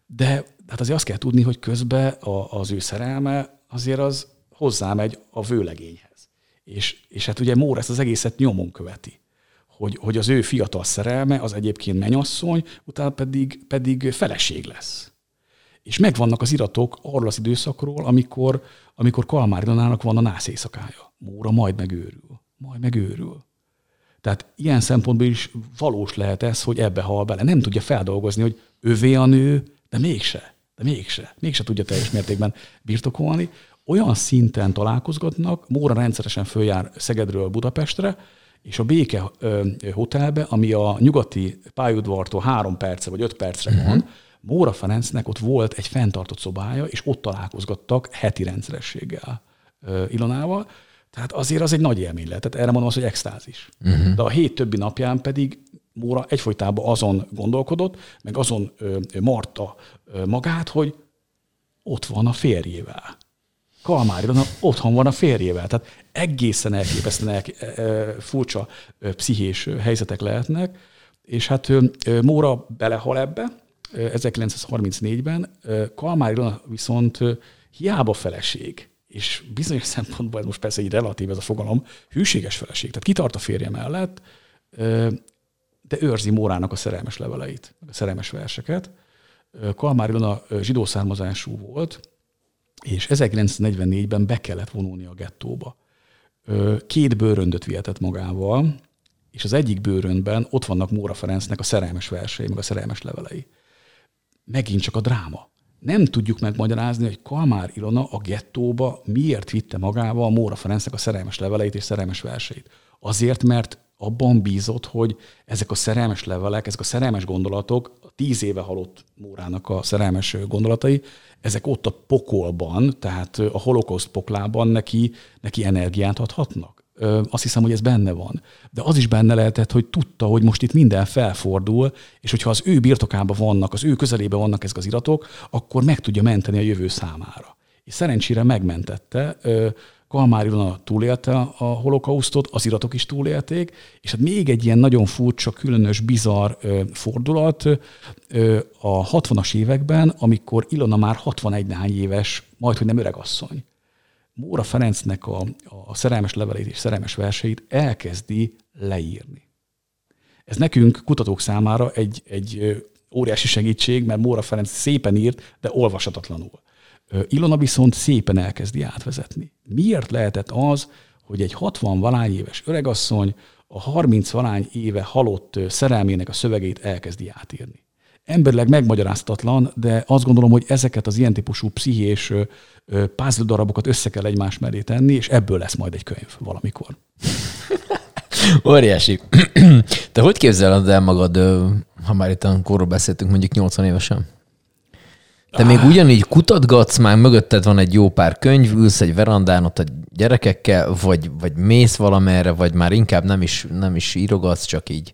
de hát azért azt kell tudni, hogy közben a, az ő szerelme azért az hozzámegy a vőlegényhez. És, és hát ugye Móra ezt az egészet nyomon követi. Hogy, hogy az ő fiatal szerelme az egyébként menyasszony, utána pedig, pedig feleség lesz. És megvannak az iratok arról az időszakról, amikor, amikor Kalmár Ilonának van a nász éjszakája. Móra majd megőrül. Majd megőrül. Tehát ilyen szempontból is valós lehet ez, hogy ebbe hal bele. Nem tudja feldolgozni, hogy ővé a nő, de mégse. De mégse. Mégse tudja teljes mértékben birtokolni. Olyan szinten találkozgatnak, Móra rendszeresen följár Szegedről Budapestre, és a Béke Hotelbe, ami a nyugati pályaudvartól három perce vagy öt percre van, uh-huh Móra Ferencnek ott volt egy fenntartott szobája, és ott találkozgattak heti rendszerességgel Ilonával. Tehát azért az egy nagy élmény lehet. Tehát erre mondom azt, hogy extázis. Uh-huh. De a hét többi napján pedig Móra egyfolytában azon gondolkodott, meg azon marta magát, hogy ott van a férjével. Kalmár Ilona otthon van a férjével. Tehát egészen elképesztően el, furcsa pszichés helyzetek lehetnek, és hát Móra belehal ebbe, 1934-ben, Kalmár Ilona viszont hiába feleség, és bizonyos szempontból, ez most persze egy relatív ez a fogalom, hűséges feleség. Tehát kitart a férje mellett, de őrzi Mórának a szerelmes leveleit, a szerelmes verseket. Kalmár Ilona zsidó származású volt, és 1944-ben be kellett vonulni a gettóba. Két bőröndöt vihetett magával, és az egyik bőröndben ott vannak Móra Ferencnek a szerelmes versei, meg a szerelmes levelei. Megint csak a dráma. Nem tudjuk megmagyarázni, hogy Kalmár Ilona a gettóba miért vitte magával Móra Ferencnek a szerelmes leveleit és szerelmes verseit. Azért, mert abban bízott, hogy ezek a szerelmes levelek, ezek a szerelmes gondolatok, a tíz éve halott Mórának a szerelmes gondolatai, ezek ott a pokolban, tehát a holokauszt poklában neki, neki energiát adhatnak. Azt hiszem, hogy ez benne van. De az is benne lehetett, hogy tudta, hogy most itt minden felfordul, és hogyha az ő birtokában vannak, az ő közelében vannak ezek az iratok, akkor meg tudja menteni a jövő számára. És szerencsére megmentette. Kalmár Ilona túlélte a holokausztot, az iratok is túlélték, és hát még egy ilyen nagyon furcsa, különös, bizarr fordulat a 60-as években, amikor Ilona már 61 néhány éves, majd hogy nem öregasszony. Móra Ferencnek a, a szerelmes levelét és szerelmes verseit elkezdi leírni. Ez nekünk, kutatók számára egy, egy óriási segítség, mert Móra Ferenc szépen írt, de olvasatatlanul. Ilona viszont szépen elkezdi átvezetni. Miért lehetett az, hogy egy 60 valány éves öregasszony a 30 valány éve halott szerelmének a szövegét elkezdi átírni? Emberleg megmagyaráztatlan, de azt gondolom, hogy ezeket az ilyen típusú pszichés puzzle darabokat össze kell egymás mellé tenni, és ebből lesz majd egy könyv valamikor. *laughs* Óriási. *clears throat* Te hogy képzeled el magad, ha már itt a korról beszéltünk, mondjuk 80 évesen? Te még ugyanígy kutatgatsz, már mögötted van egy jó pár könyv, ülsz egy verandán ott a gyerekekkel, vagy, vagy mész valamerre, vagy már inkább nem is, nem is írogatsz, csak így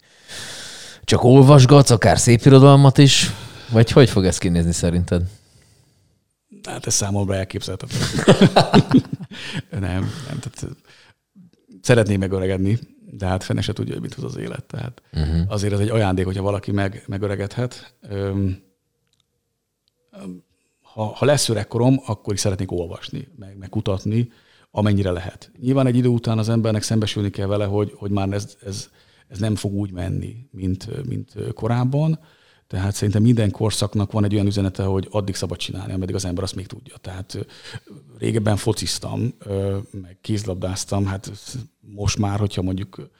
csak olvasgatsz, akár szép irodalmat is, vagy hogy fog ez kinézni szerinted? Hát ez számomra elképzelhetetlen. *laughs* nem, nem. Tehát szeretnék megöregedni, de hát fene se tudja, hogy mit hoz az élet. Tehát uh-huh. azért ez egy ajándék, hogyha valaki meg, megöregedhet. Öm, ha, ha lesz öregkorom, akkor is szeretnék olvasni, meg, meg kutatni, amennyire lehet. Nyilván egy idő után az embernek szembesülni kell vele, hogy, hogy már ez, ez, ez nem fog úgy menni, mint, mint korábban. Tehát szerintem minden korszaknak van egy olyan üzenete, hogy addig szabad csinálni, ameddig az ember azt még tudja. Tehát régebben fociztam, meg kézlabdáztam, hát most már, hogyha mondjuk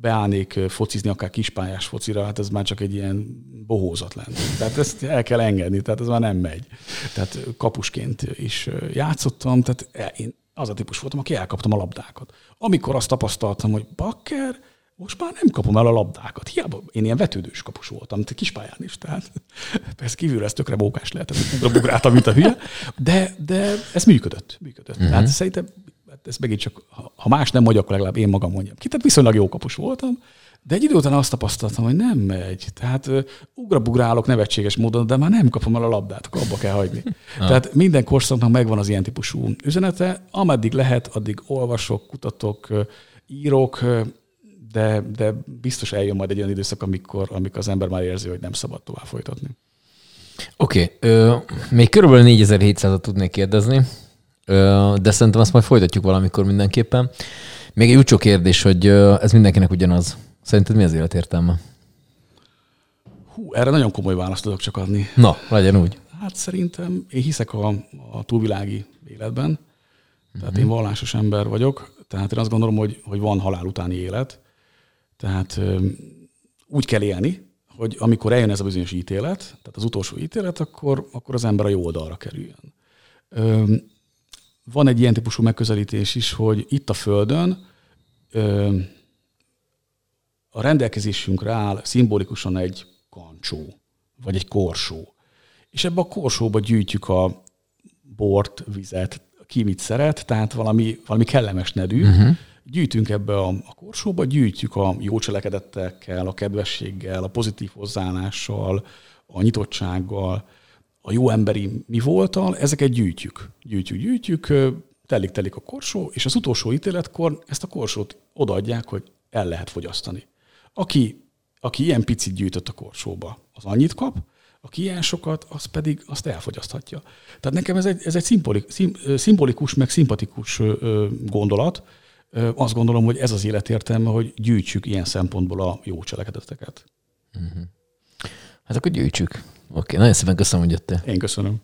beállnék focizni akár kispályás focira, hát ez már csak egy ilyen bohózat lenne. Tehát ezt el kell engedni, tehát ez már nem megy. Tehát kapusként is játszottam, tehát én az a típus voltam, aki elkaptam a labdákat. Amikor azt tapasztaltam, hogy bakker, most már nem kapom el a labdákat. Hiába én ilyen vetődős kapus voltam, kispályán is, tehát *laughs* persze kívülre ez tökre mókás lehetett, bugráltam, mint a hülye, de, de ez működött. működött. Uh-huh. Tehát szerintem hát ez megint csak, ha más nem mondja, akkor legalább én magam mondjam ki. Tehát viszonylag jó kapus voltam, de egy idő után azt tapasztaltam, hogy nem megy. Tehát ugrabugrálok nevetséges módon, de már nem kapom el a labdát, akkor abba kell hagyni. *laughs* Ah. Tehát minden korszaknak megvan az ilyen típusú üzenete. Ameddig lehet, addig olvasok, kutatok, írok, de, de biztos eljön majd egy olyan időszak, amikor, amikor az ember már érzi, hogy nem szabad tovább folytatni. Oké, okay. még körülbelül 4700-at tudnék kérdezni, de szerintem azt majd folytatjuk valamikor mindenképpen. Még egy utcsó kérdés, hogy ez mindenkinek ugyanaz. Szerinted mi az életértelme? Hú, erre nagyon komoly választ tudok csak adni. Na, legyen úgy. Hát szerintem én hiszek a, a túlvilági életben, tehát uh-huh. én vallásos ember vagyok, tehát én azt gondolom, hogy, hogy van halál utáni élet, tehát úgy kell élni, hogy amikor eljön ez a bizonyos ítélet, tehát az utolsó ítélet, akkor, akkor az ember a jó oldalra kerüljön. Van egy ilyen típusú megközelítés is, hogy itt a Földön a rendelkezésünkre áll szimbolikusan egy kancsó, vagy egy korsó. És ebbe a korsóba gyűjtjük a bort, vizet, ki mit szeret, tehát valami, valami kellemes nedű, uh-huh gyűjtünk ebbe a, a korsóba, gyűjtjük a jó cselekedettekkel, a kedvességgel, a pozitív hozzáállással, a nyitottsággal, a jó emberi mi voltal, ezeket gyűjtjük. Gyűjtjük, gyűjtjük, telik-telik a korsó, és az utolsó ítéletkor ezt a korsót odaadják, hogy el lehet fogyasztani. Aki, aki ilyen picit gyűjtött a korsóba, az annyit kap, aki ilyen sokat, az pedig azt elfogyaszthatja. Tehát nekem ez egy, ez egy szimbolik, szim, szimbolikus, meg szimpatikus gondolat. Azt gondolom, hogy ez az életértelme, hogy gyűjtsük ilyen szempontból a jó cselekedeteket. Uh-huh. Hát akkor gyűjtsük. Oké, okay, nagyon szépen köszönöm, hogy jöttél. Én köszönöm.